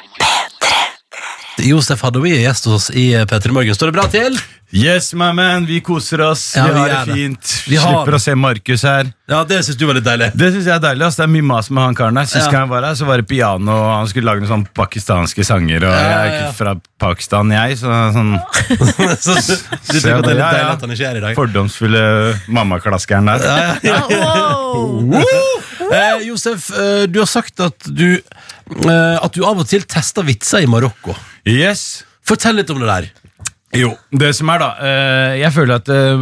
Josef Hadaoui er gjest hos oss i P3 Morgen. Står det bra til? Yes, my man, vi koser oss. Ja, vi vi har det fint. Vi har Slipper å se Markus her. Ja, Det syns du var litt deilig. Det synes jeg er deilig. ass. Det er mye mas med han karen der. Sist Ja. gang jeg var her, så var det piano, og han skulle lage noen sånne pakistanske sanger. Og Ja, jeg er ja, ja. ikke fra Pakistan, jeg, så sånn *laughs* Så du, *laughs* du så, det er litt Ja, ja. deilig at han ikke er i dag? fordomsfulle mammaklaskeren der. Wow. *laughs* Eh, Josef, eh, du har sagt at du, eh, at du av og til tester vitser i Marokko. Yes. Fortell litt om det der. Jo, det som er da eh, Jeg føler at eh,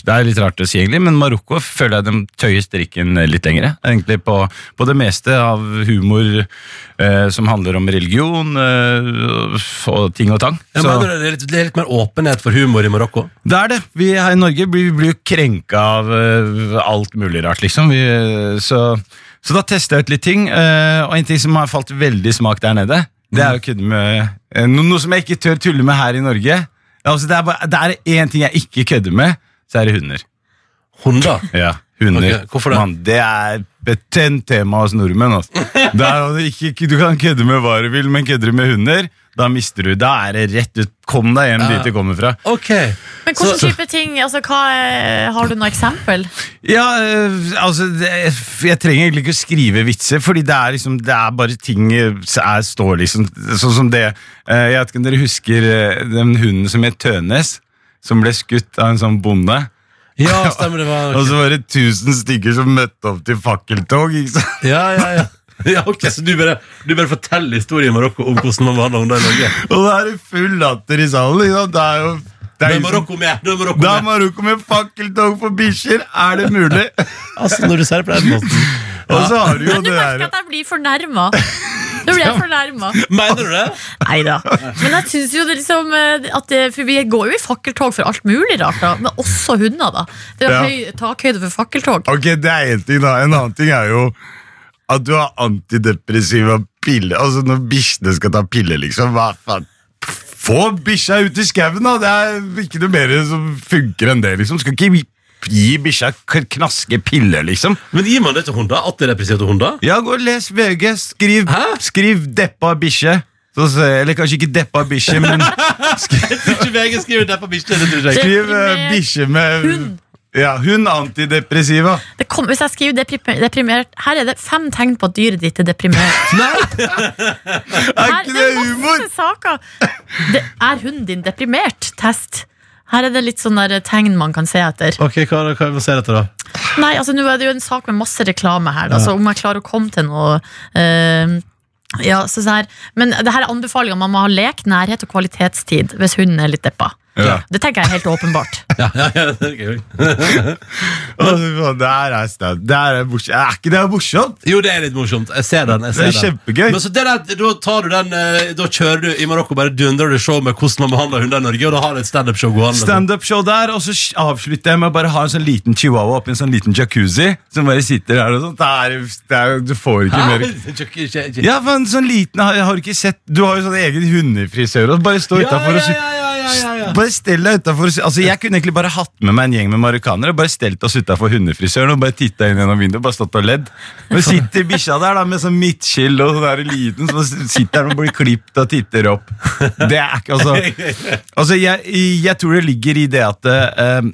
Det er litt rart å si egentlig Men Marokko føler jeg de tøyer strikken litt lengre Egentlig på, på det meste av humor eh, Som handler om religion eh, Og ting og tang Så mener det, er litt, det er litt mer åpenhet for humor i Marokko. det er det Vi her i Norge blir, jo krenka av eh, alt mulig rart liksom vi, eh, så, så da testet jeg ut litt ting eh, Og en ting som har falt veldig smak der nede Det er å kødde med eh, no, Noe som jeg ikke tør tulle med her i Norge altså, Det er bare det er en ting jeg ikke kødder med Så er det hunder Hunder. Ja, hunder Okay, hvorfor det? Man, det er betent tema hos nordmenn altså. det er, du, ikke, Du kan kødde med hva du vil Men kødder du med hunder Da mister du, da er det rett ut Kom deg hjem dit du kommer fra Okay. Men hvilken type ting? Altså, hva er, har du noe eksempel? Ja, øh, altså det, Jeg trenger egentlig ikke å skrive vitser, fordi det er liksom Det er bare ting øh, er, står liksom Sånn som det øh, Jeg vet ikke om dere husker øh, den hunden som het Tønes, som ble skutt av en sånn bonde. Ja, stemmer det var *laughs* Og så var det tusen stykker som møtte opp til fakkeltog. ikke sant? Ja, ja, ja. *laughs* ja ok, Så du bare, du bare forteller historien i Marokko om hvordan man behandler hunder i Norge? *laughs* Og da er det full latter i salen. ikke sant? Det er jo det er Marokko med! Da er Marokko Da er. Marokko med fakkeltog for bikkjer! Er det mulig? *laughs* Altså, når du ser det på den måten. Og så har du jo Men du det merker at jeg blir fornærma. Nå blir jeg fornærma. Mener du det? Nei da. Men jeg synes jo det liksom eh, at det, For vi går jo i fakkeltog for alt mulig rart, da. Men også hunder, da. Det er Ja. høy takhøyde for fakkeltog. Ok, det er en ting da En annen ting er jo At du har antidepressiva piller Altså når bikkjene skal ta piller liksom Hva faen Få bikkja ut i skauen da Det er ikke noe mer som funker enn det liksom Skal ikke gi, bikkja knaske piller liksom Men gir man det til hunder? Antidepressiva til hunder? Ja, gå og les VG Skriv, Hæ? skriv deppa bikkje Eller kanskje ikke deppa bikkje Men *laughs* Ikke VG skriver det bikkje. det tror jeg ikke. skriv uh, bikkje med hund. Ja, hun antidepressiva Det kom, hvis jeg skriver deprim- deprimert Her er det fem tegn på at dyret ditt er deprimert. *laughs* Nei! Er ikke det humor? Det, er hunden din deprimert? Test. Her er det litt sånne tegn man kan se etter. Ok, hva, hva hva ser etter da? Nei, altså Nå er det jo en sak med masse reklame her, da, så om jeg klarer å komme til noe uh, ja, så så her. Men det her er anbefalinga. Man må ha lek, nærhet og kvalitetstid hvis hunden er litt deppa. Ja. Det tenker jeg er helt åpenbart. *laughs* Ja, ja, ja, det er gøy. Her er. Det er morsomt. Er ikke det morsomt? Jo, det er litt morsomt. Jeg ser den. jeg Det er er den. kjempegøy. Men så det der, Da tar du den eh, Da kjører du i Marokko bare dundrer du show med hvordan man behandler hunder i Norge, og da har du et standup-show gående. Standup-show der, og så avslutter jeg med å bare ha en sånn liten chihuahua oppi en sånn liten jacuzzi. Som bare sitter der og sånt. Det er, det er, du får ikke mer *laughs* Ja, for en sånn liten har, har du ikke sett Du har jo sånn egen hundefrisør, og bare står utafor ja, ja, ja, ja, ja, ja. Bare stell deg utenfor Altså, Jeg kunne egentlig bare hatt med meg en gjeng med marokkanere og bare stelt oss utafor hundefrisøren og bare titta inn gjennom vinduet. Bare stått og ledd. Men sitter bikkja der da med sånn midtskill og sånn der liten så sitter den og blir klipt og titter opp. Det er ikke altså *laughs* Altså, jeg, jeg tror det ligger i det at eh,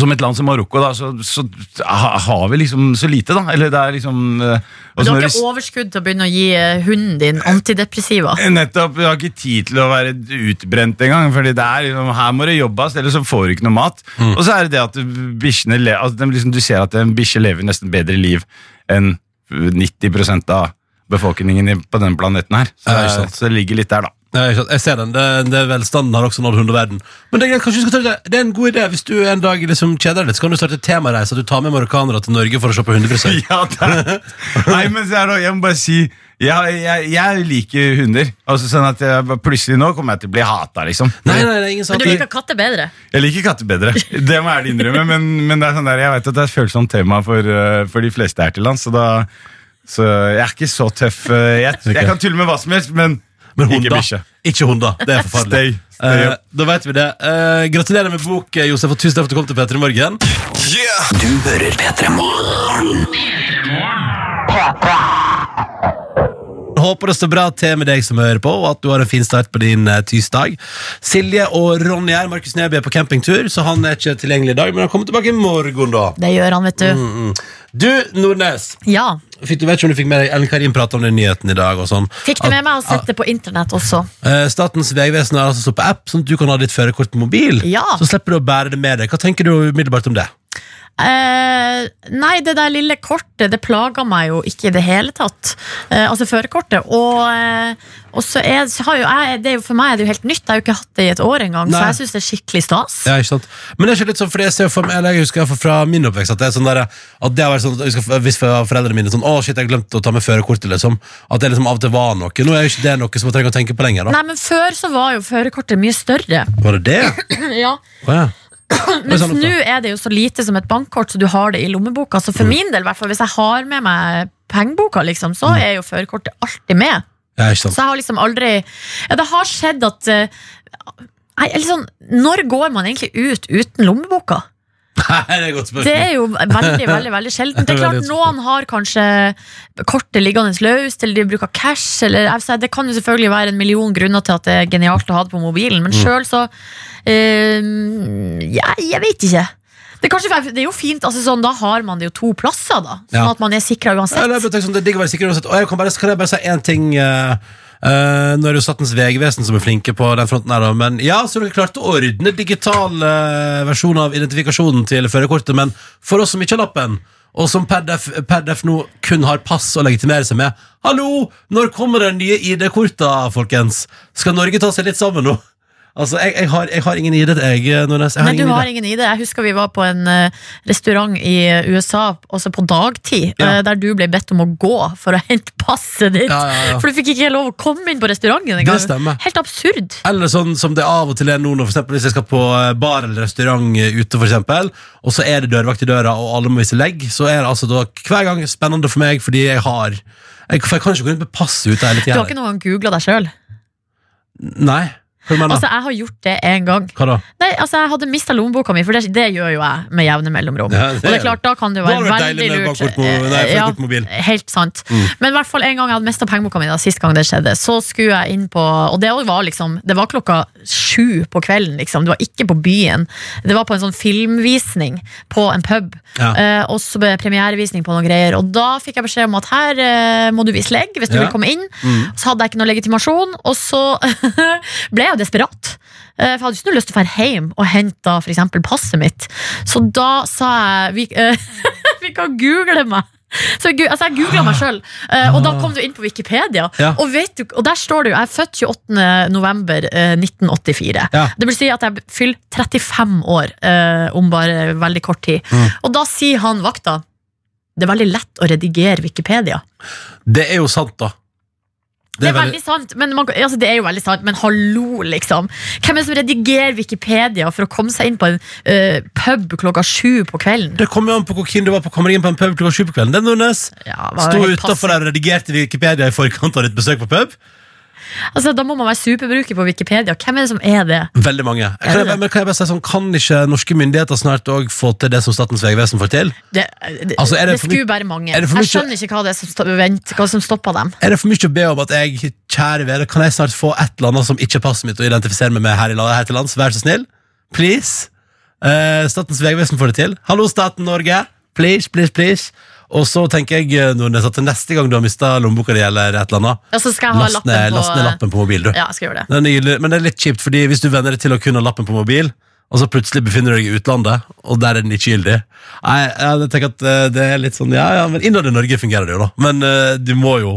som et land som Marokko, da, så, så ha- har vi liksom så lite, da. Eller det er liksom eh, Du altså, har ikke overskudd til å begynne å gi eh, hunden din antidepressiva. Nettopp, Vi har ikke tid til å være utbrent engang. Fordi det er liksom, Her må det jobbes, ellers så får du ikke noe mat. Og så er det det at bikkjene le- altså, de liksom, Du ser at en bikkje lever nesten bedre liv enn 90% av befolkningen i- på denne planeten her. Så, Ja, ikke sant. så det ligger litt der, da. Ja, ikke sant. jeg ser den. Det, det Velstanden har også nådd hundeverden. Men det er, greit, kanskje du skal ta det. det er en god idé. Hvis du en dag liksom kjeder deg litt, så kan du starte temareise. Du tar med marokkanere til Norge for å se på hundefrisør. *laughs* Ja, det er. Nei, men så er det, jeg må bare si jeg, jeg, jeg liker hunder. Altså sånn at jeg, Plutselig nå kommer jeg til å bli hata, liksom. Nei, nei, nei, er ingen Men du liker katter bedre. Jeg liker katter bedre. Det må jeg innrømme. Men, men det er sånn der, jeg vet at det er et følsomt tema for, uh, for de fleste her til lands. Så, da, så jeg er ikke så tøff. uh, Jeg, *laughs* jeg kan tulle med hva som helst, men, Men hunder. Ikke, Ikke hunder. Det er forferdelig. Stay, stay uh, da vet vi det. Uh, gratulerer med bok, eh, Josef, og tusen takk for at du kom til P3 morgen. Du hører P3 Morgen. håper det står bra til med deg som hører på, og at du har en fin start på din uh, tirsdag. Silje og Ronny her. Markus Neby er på campingtur, så han er ikke tilgjengelig i dag, men han kommer tilbake i morgen, da. Det gjør han, vet du. Mm, mm. Du, Nordnes. Ja. Fikk du vet ikke om du fikk med deg Ellen Karin prate om den nyheten i dag? og sånn Fikk det med meg og sett det på internett også? Uh, Statens vegvesen har altså stått på app, sånn at du kan ha ditt førerkort på mobil. Ja. Så slipper du å bære det med deg. Hva tenker du umiddelbart om det? Eh, nei, det der lille kortet Det plager meg jo ikke i det hele tatt. Eh, altså førerkortet. Og, eh, og så er, så har jo jeg det er jo, For meg er det jo helt nytt. Jeg har jo ikke hatt det i et år engang, så jeg syns det er skikkelig stas. Ja, ikke sant? Men det er ikke litt sånn, fordi jeg ser for meg, eller jeg husker fra- fra min oppvekst at det er sånn der, at det har vært sånn, jeg husker, hvis foreldrene mine sånn, å shit, jeg glemte å ta med førerkortet, liksom. At det liksom av og til var noe. Nå er jo ikke det noe som jeg trenger å tenke på lenger, da. Nei, men før så var jo førerkortet mye større. Var det det? *clears throat* ja. Oh, ja. Mens nå er det jo så lite som et bankkort, så du har det i lommeboka. Så Mm. for min del, hvis jeg har med meg pengeboka, liksom, så Mm. er jo førerkortet alltid med. Ja? Så jeg har liksom aldri Ja, det har skjedd at eh, Nei, sånn Når går man egentlig ut uten lommeboka? Nei, det er godt spørsmål. Det er jo veldig, veldig veldig sjeldent. *laughs* Det er klart Noen har kanskje kortet liggende løst, eller de bruker cash. Eller, det kan jo selvfølgelig være en million grunner til at det er genialt å ha det på mobilen, men Mm. sjøl så ja, Jeg vet ikke. Det er, kanskje, det er jo fint, altså sånn, Da har man det jo to plasser, da. Sånn Ja. at man er sikra Ja, uansett. det, er sånn, det er digg å være sikker uansett. Og jeg kan, bare, kan jeg bare si én ting? Uh, eh, nå er det jo Statens vegvesen som er flinke på den fronten her, da, men ja, så dere klarte å ordne digital uh, versjon av identifikasjonen til førerkortet, men for oss som ikke har lappen, og som per def, per def nå kun har pass å legitimere seg med Hallo! Når kommer de nye ID-korta, folkens? Skal Norge ta seg litt sammen nå? Altså, jeg, jeg, har, jeg har ingen ID, jeg. Jeg har Nei, du har ingen ID. Jeg husker vi var på en uh, restaurant i eh, USA også på dagtid, Ja. uh, der du ble bedt om å gå for å hente passet ditt. Ja, ja. For du fikk ikke lov å komme inn på restauranten engang. Helt absurd. Eller sånn som det av og til er nå, for eksempel hvis jeg skal på eh, bar eller restaurant eh, ute, for eksempel, og så er det dørvakt i døra, og alle må vise legg, så er det altså da hver gang spennende for meg, fordi jeg har jeg, For jeg kan ikke gå rundt med passet ute hele Du har ikke noen gang googla deg sjøl? Nei. Altså, jeg har gjort det en gang. Hva da? Nei, altså, Jeg hadde mista lommeboka mi, for det, det gjør jo jeg med jevne mellomrom. Ja, det og det er klart, Da kan det jo være det veldig lurt. på- nei, ja, mobil. Helt sant. Mm. Men i hvert fall en gang jeg hadde mista pengeboka mi, da, sist gang det skjedde, så skulle jeg inn på Og det var liksom Det var klokka sju på kvelden, liksom. Det var ikke på byen. Det var på en sånn filmvisning på en pub. Ja. Eh, og så premierevisning på noen greier. Og da fikk jeg beskjed om at her eh, må du vise legg hvis du vil komme inn. Mm. Så hadde jeg ikke noe legitimasjon, og så *laughs* ble jeg jo desperat. Eh, For jeg hadde ikke noe lyst til å dra hjem og hente eksempel passet mitt. Så da sa jeg Vi, uh, *laughs* vi kan google meg. Så jeg, altså jeg googla meg sjøl, og da kom du inn på Wikipedia. Ja. Og, vet du, og der står det jo Jeg er født 28. november eh, 1984. Ja. Det vil si at jeg fyller 35 år eh, om bare veldig kort tid. Mm. Og da sier han vakta det er veldig lett å redigere Wikipedia. Det er jo sant, da. Det er veldig sant, men man, altså det er jo veldig sant, men hallo, liksom. Hvem er det som redigerer Wikipedia for å komme seg inn på en uh, pub klokka sju på kvelden? Det kommer jo an på hvor keen du var på å komme inn på en pub klokka sju på kvelden. Den Nordnes Ja, det sto utafor der og redigerte Wikipedia i forkant av ditt besøk på pub. Altså, da må man være superbruker på Wikipedia. Hvem er det som er det? Veldig mange. Kan jeg, men kan jeg bare si sånn, kan ikke norske myndigheter snart òg få til det som Statens vegvesen får til? Det, det, Altså, er det det skulle bare mange. Jeg skjønner ikke hva det er som, vent, hva som stopper dem. Er det for mye å be om at jeg, kjære vere, kan jeg snart få et eller annet som ikke er passet mitt, å identifisere meg med her, i landet, her til lands? Vær så snill. Please. Uh, Statens vegvesen får det til. Hallo, staten Norge. Please, please, please. Og så tenker jeg eh, Nordnes, at neste gang du har mista lommeboka di, eller et eller annet, ja, så skal jeg ha last lappen ned, på last ned lappen på mobil, du. Ja, jeg skal gjøre det. Det men det er litt kjipt, fordi hvis du venner deg til å kunne ha lappen på mobil, og så plutselig befinner du deg i utlandet, og der er den ikke gyldig Nei, jeg tenker at eh, det er litt sånn Ja, ja, men innad i Norge fungerer det jo, da. Men uh, du må jo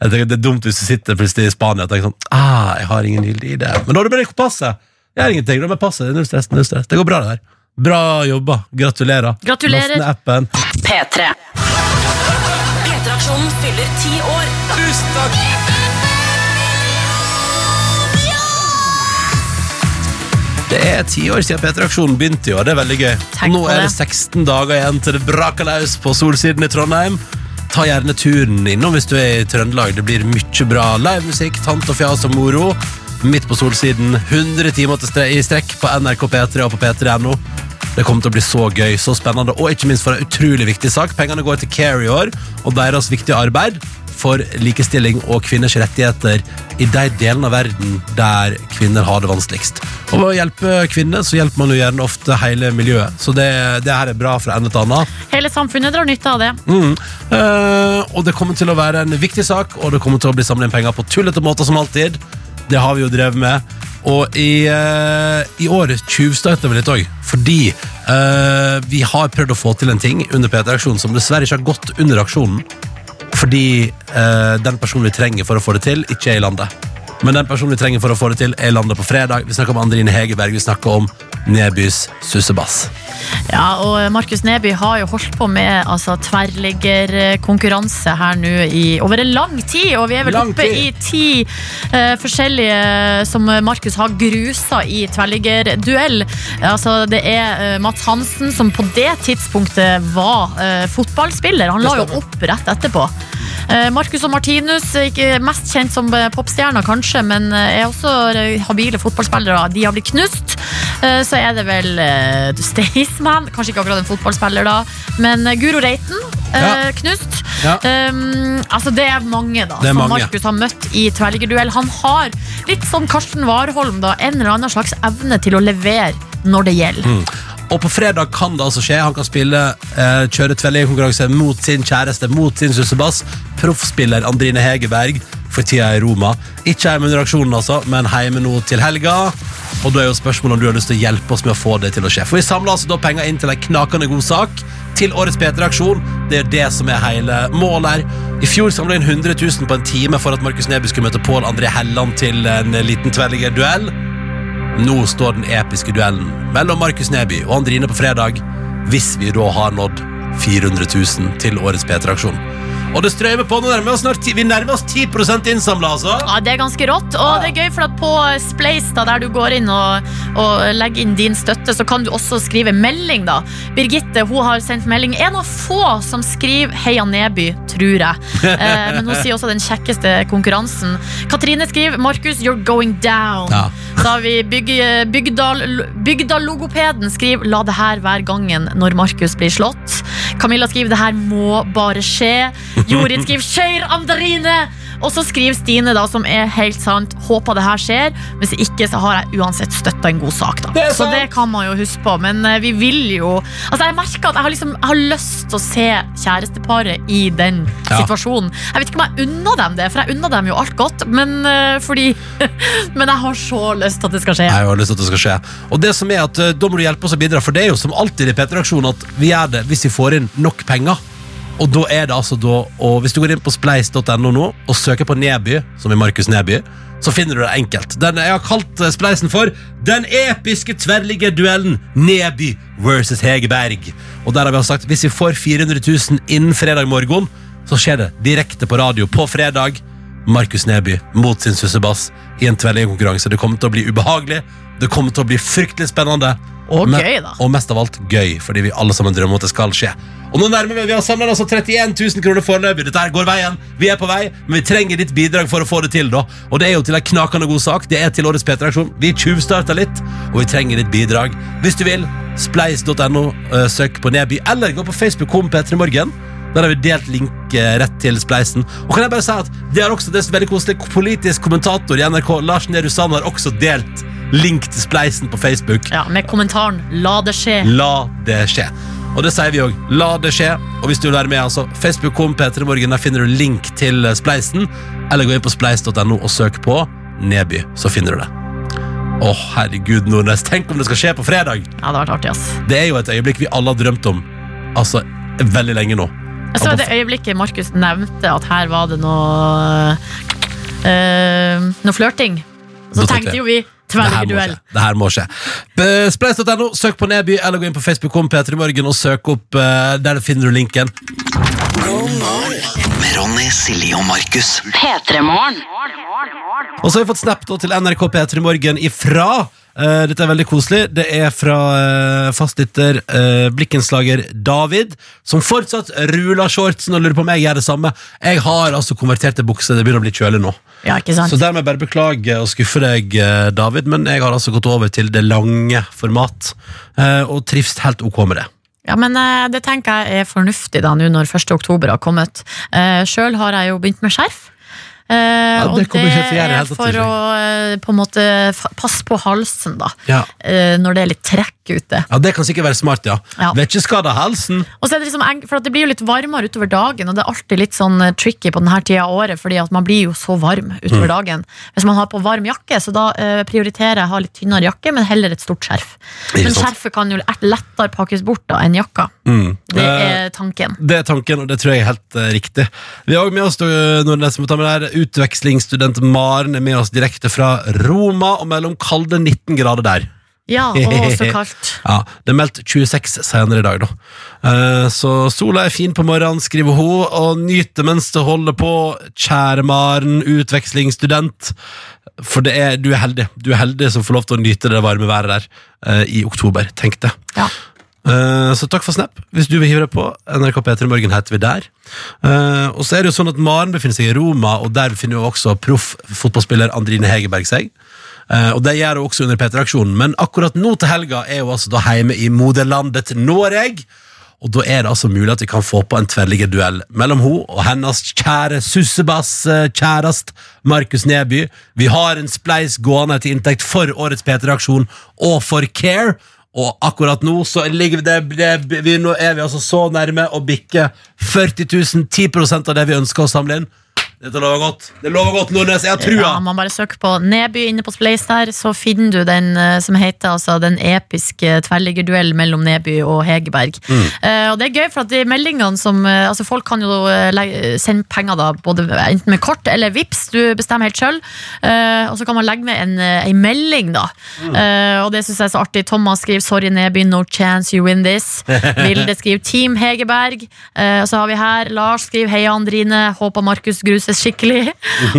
jeg tenker at Det er dumt hvis du sitter plutselig i Spania og tenker sånn Ah, jeg har ingen gyldig idé. Men da har du bare ikke passet. Jeg har ingenting. Da med passet. Null stress, null stress. Det går bra, det der. Bra jobba. Gratulerer. Gratulerer. Last ned appen. P3. P3-aksjonen fyller ti år. Tusen takk! Det er ti år siden P3-aksjonen begynte i år. Det er veldig gøy. Tenk Nå på er det det. 16 dager igjen til det braker løs på Solsiden i Trondheim. Ta gjerne turen innom hvis du er i Trøndelag. Det blir mye bra livemusikk, tant og fjas og moro. Midt på Solsiden. 100 timer til stre i strekk på NRK P3 og på p3.no. Det kommer til å bli så gøy, så spennende, og ikke minst for en utrolig viktig sak. Pengene går til Care i år, og deres viktige arbeid for likestilling og kvinners rettigheter i de delene av verden der kvinner har det vanskeligst. Og ved å hjelpe kvinner så hjelper man jo gjerne ofte hele miljøet. Så det, det her er bra fra ende til annen. Hele samfunnet drar nytte av det. Mm. Uh, og det kommer til å være en viktig sak, og det kommer til å bli samlet inn penger på tullete måter som alltid. Det har vi jo drevet med. Og i, uh, i år tjuvstarter vi litt òg, fordi uh, vi har prøvd å få til en ting under P3-aksjonen som dessverre ikke har gått under aksjonen. Fordi uh, den personen vi trenger for å få det til, ikke er i landet. Men den personen vi trenger for å få det til, er i landet på fredag. Vi snakker om Andrine Hegerberg, vi snakker om Nebys sussebass. Ja, og Markus Neby har jo holdt på med altså, tverrliggerkonkurranse her nå i over en lang tid, og vi er vel Lang oppe tid. i ti uh, forskjellige som Markus har grusa i tverrliggerduell. Altså, det er uh, Mats Hansen som på det tidspunktet var uh, fotballspiller. Han la jo opp rett etterpå. Marcus og Martinus, ikke mest kjent som popstjerner kanskje, men er også habile fotballspillere. De har blitt knust. Så er det vel uh, Staysman, kanskje ikke akkurat en fotballspiller da, men uh, Guro Reiten, Uh, knust. Um, altså det er mange da, er som mange. Markus har møtt i tverrliggerduell. Han har litt som Karsten Warholm, da, en eller annen slags evne til å levere når det gjelder. Og på fredag kan det altså skje. Han kan spille eh, kjøre tverrliggerkonkurranse mot sin kjæreste, mot sin sussebass. Proffspiller Andrine Hegerberg for tida i Roma. Ikke hjemme under aksjonen, altså, men hjemme nå til helga. Og da er jo spørsmålet om du har lyst til å hjelpe oss med å få det til å skje. For vi samler altså da penger inn til en knakende god sak. Til årets P3-aksjon. Det er det som er hele målet her. I fjor samla inn 100 000 på en time for at Markus Neby skulle møte Pål André Helland til en liten tverrliggerduell. Nå står den episke duellen mellom Markus Neby og Andrine på fredag, hvis vi da har nådd 400 000 til årets P3-aksjon. Og det strømmer på. Nå nærmer vi oss snart ti- Vi nærmer oss 10% innsamla, altså. Ja, Det er ganske rått, og det er gøy for at på Spleis, da, der du går inn og, og legge inn din støtte, så kan du også skrive melding. da. Birgitte hun har sendt melding. En av få som skriver 'Heia Neby', tror jeg. *laughs* Eh, men hun sier også den kjekkeste konkurransen. Katrine skriver 'Markus, you're going down'. Ja. Da har vi Bygg- Bygdal- Bygdalogopeden skriver 'La det her være gangen når Markus blir slått'. Camilla skriver 'Det her må bare skje'. Jorid skriver 'Kjør Andarine'. Og så skriver Stine, da, som er helt sant, 'Håper det her skjer'. Hvis ikke, så har jeg uansett støtta en god sak, da. Det er så det kan man jo huske på. Men eh, vi vil jo Altså, jeg merker at jeg har, liksom, jeg har lyst til å se kjæresteparet i den Ja. situasjonen. Jeg vet ikke om jeg unner dem det, for jeg unner dem jo alt godt, men eh, fordi *laughs* Men jeg har så lyst til at det skal skje. Jeg har lyst til at det skal skje. Og det som er at eh, Da må du hjelpe oss å bidra, for det er jo som alltid i P3-aksjonen at vi gjør det hvis vi får inn nok penger. Og da er det altså da Og hvis du går inn på spleis.no nå og søker på Neby, som er Markus Neby, så finner du det enkelt. Den, jeg har kalt eh, spleisen for Den episke tverrliggerduellen Neby versus Hegerberg. Og der har vi altså sagt hvis vi får 400 000 innen fredag morgen, så skjer det direkte på radio på fredag. Markus Neby mot sin sussebass i en tverrliggerkonkurranse. Det kommer til å bli ubehagelig, det kommer til å bli fryktelig spennende. Og Men- gøy, da. Og mest av alt gøy, fordi vi alle sammen drømmer om at det skal skje. Og nå nærmer vi Vi har samlet altså 31 000 kroner foreløpig. Dette her går veien. Vi er på vei, men vi trenger ditt bidrag for å få det til. da Og det er jo til en knakende god sak. Det er til årets P3-aksjon. Vi tjuvstarter litt, og vi trenger ditt bidrag. Hvis du vil, spleis.no, eh, søk på Neby, eller gå på Facebook kom P3 Morgen. Der har vi delt link eh, rett til spleisen. Og kan jeg bare si at det er også det er veldig koselig Politisk kommentator i NRK, Lars Nehru Sand, har også delt link til spleisen på Facebook. Ja, Med kommentaren 'La det skje'. La det skje. Og det sier vi òg. La det skje. Og hvis du vil være med, altså Facebook kom P3 Morgen, der finner du link til eh, Spleisen. Eller gå inn på spleis.no og søk på Neby, så finner du det. Å, herregud, Nordnes. Tenk om det skal skje på fredag! Ja, det har vært artig, ass. Det er jo et øyeblikk vi alle har drømt om altså veldig lenge nå. Jeg så det øyeblikket Markus nevnte at her var det noe uh, Noe flørting. Så tenkte jo vi Det her må skje. Skje. Spleis.no, søk på Neby, eller gå inn på Facebook om Peter i Morgen og søk opp eh, Der finner du linken. Med Ronny, Silje og Markus. P3morgen. Og så har vi fått snap da til NRK P3 Morgen ifra eh, Dette er veldig koselig. Det er fra uh, fastlytter uh, blikkenslager David, som fortsatt ruler shortsen og lurer på om jeg gjør det samme. Jeg har altså konvertert bukser. bukse. Det begynner å bli kjølig nå. Ja, ikke sant? Så dermed bare beklage og skuffe deg, David, men jeg har altså gått over til det lange format, og trives helt ok med det. Ja, men det tenker jeg er fornuftig da, nå når 1. oktober har kommet. Uh, Sjøl har jeg jo begynt med skjerf. Eh, det og det er for å eh, på en måte passe på halsen, da. Ja. Eh, når det er litt trekk ute. ja, det kan sikkert være smart, ja. Ja. Vet ikke skada halsen. Og så er det liksom, for det blir jo litt varmere utover dagen, og det er alltid litt sånn tricky på denne tida av året, fordi at man blir jo så varm utover Mm. dagen. Hvis man har på varm jakke, så da prioriterer jeg å ha litt tynnere jakke, men heller et stort skjerf. Men skjerfet kan jo lettere pakkes bort da enn jakka. Mm. Det er tanken. Det er tanken, og det tror jeg er helt riktig. Vi har også med oss noen det som tar med der, utvekslingsstudent Maren er med oss direkte fra Roma og mellom kalde 19 grader der. Ja, *laughs* og så kaldt. Ja, Det er meldt 26 senere i dag, da. Uh, så sola er fin på morgenen, skriver hun, og nyter mens det holder på. Kjære Maren, utvekslingsstudent. For det er, du er heldig. Du er heldig som får lov til å nyte det varme været der uh, i oktober. Tenk det. Ja. Eh, så takk for snap, hvis du vil hive deg på. NRK P3 Morgen heter vi der. Uh, og så er det jo sånn at Maren befinner seg i Roma, og der befinner jo også proff fotballspiller Andrine Hegerberg seg. Uh, og det gjør hun også under P3-aksjonen, men akkurat nå til helga er hun altså da hjemme i moderlandet Noreg. Og da er det altså mulig at vi kan få på en tverrliggerduell mellom hun og hennes kjære sussebass-kjærest Markus Neby. Vi har en spleis gående til inntekt for årets P3-aksjon og for Care. Og akkurat nå så ligger det, det, vi, nå er vi altså så nærme å bikke 40 000, 10% av det vi ønsker å samle inn. Dette lover godt. Det lover godt, Nordnes. Jeg har trua. Ja, man bare søker på Neby inne på Spleis der, så finner du den eh, som heter altså, Den episke tverrliggerduell mellom Neby og Hegerberg. Mm. Uh, og det er gøy, for at de meldingene som uh, Altså, folk kan jo legge, sende penger da, både enten med kort eller vips, du bestemmer helt sjøl. og så kan man legge med en, en melding, da. Mm. Og det syns jeg er så artig. Thomas skriver 'Sorry, Neby, no chance you win this'. *laughs* Vilde skriver 'Team Hegerberg'. Og så har vi her Lars skriver 'Heia Andrine'. Håper Markus gruses skikkelig.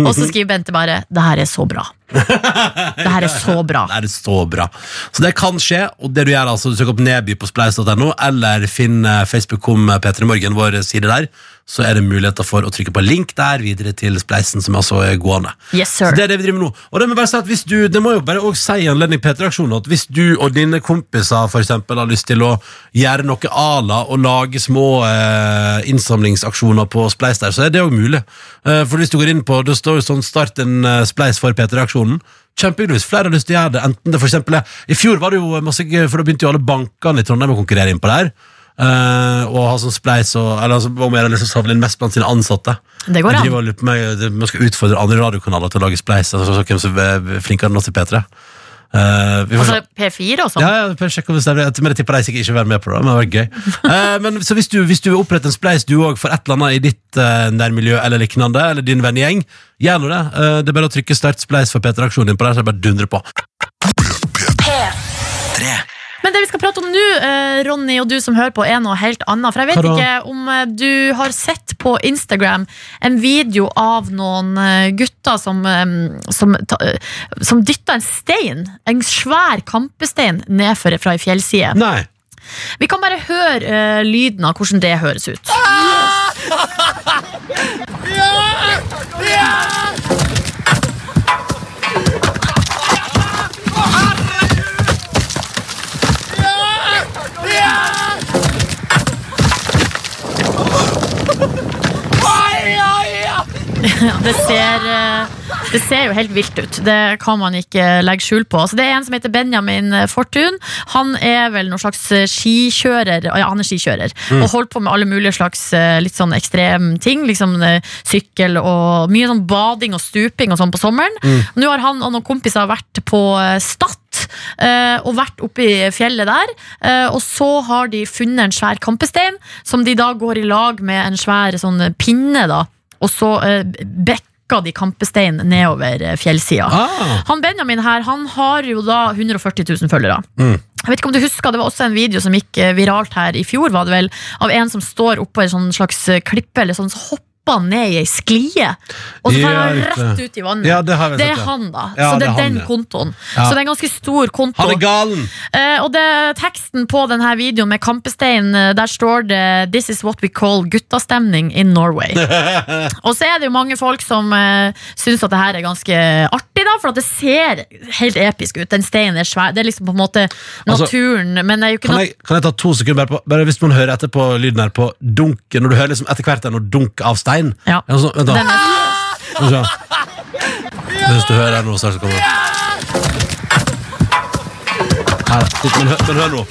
Og så skriver Bente bare 'Det her er så bra'. Det her er så bra. Det er så bra. Så det kan skje, og det du gjør altså, du søker opp Neby på spleis.no, eller finn eh, Facebook om P3 Morgen, vår side der, så er det muligheter for å trykke på link der videre til spleisen, som altså er gående. Yes, sir. Så det er det vi driver med nå. Og det må bare si at hvis du, det må jo bare også si i anledning P3-aksjonen at hvis du og dine kompiser for eksempel har lyst til å gjøre noe ala og lage små eh, innsamlingsaksjoner på Spleis der, så er det jo mulig. Eh, for hvis du går inn på, det står jo sånn start en eh, Spleis for P3-aksjonen, Kjempehyggelig hvis flere har lyst til å gjøre det. Enten det for eksempel er I fjor var det jo masse gøy, for da begynte jo alle bankene i Trondheim å konkurrere innpå der. Eh, og ha sånn spleis og Eller altså, om å gjøre liksom samle inn mest blant sine ansatte. Det går Jeg an. og lurer på meg, det- Man skal utfordre andre radiokanaler til å lage spleis. Altså, så hvem som er flinkere enn oss i P3. Eh, vi får. Altså P4 og sånn. Ja, ja, sjekke om det stemmer. Men jeg tipper de sikkert ikke vil være med på det. Men det var gøy. Uh, men så hvis du, hvis du vil opprette en spleis du òg for et eller annet i ditt uh, nærmiljø eller lignende, eller din vennegjeng, gjør nå det. Uh, det er bare å trykke start spleis for P3-aksjonen din på der, så er det bare dundre på. Men det vi skal prate om nå, eh, Ronny og du som hører på, er noe helt annet. For jeg vet ikke om eh, du har sett på Instagram en video av noen eh, gutter som, som, som dytta en stein, en svær kampestein, nedfor fra ei fjellside. Nei. Vi kan bare høre uh, lyden av hvordan det høres ut. *laughs* Ja! Ja, *laughs* det ser, eh, det ser jo helt vilt ut. Det kan man ikke legge skjul på. Så det er en som heter Benjamin Fortun. Han er vel noen slags skikjører. Ja, han er skikjører. Og holder på med alle mulige slags eh, litt sånn ekstrem ting. Liksom eh, sykkel og mye sånn bading og stuping og sånn på sommeren. Nå har han og noen kompiser vært på Stad. og vært oppe i fjellet der. og så har de funnet en svær kampestein, som de da går i lag med en svær sånn pinne. da og så uh, bekka de kampestein nedover eh, fjellsida. Ah. Han Benjamin her, han har jo da 140 000 følgere. Mm. Jeg vet ikke om du husker, Det var også en video som gikk eh, viralt her i fjor, var det vel, av en som står oppå en sånn slags eh, klippe, eller sånn så hopper ned i ei sklie, og så Ja, han rett ut i vannet. Ja, det det sett, er ja. han, da. Ja, så det det er er han, den kontoen. Så det er en ganske stor konto. Han er galen! Eh, og det, teksten på denne videoen med Kampestein, eh, der står det 'This is what we call guttastemning in Norway'. *laughs* og så er det jo mange folk som eh, syns at det her er ganske artig, da, for at det ser helt episk ut. Den steinen er svær. Det er liksom på en måte Altså, naturen, men det er jo ikke Kan noe jeg, kan jeg ta to sekunder bare, på, bare hvis man hører etter på lyden her på dunk, Når du hører liksom etter hvert en dunk av stein Ja. Ja, så, Vent da Skal vi se. Hvis du hører noe, så kommer det. Her, men, hør, men hør nå.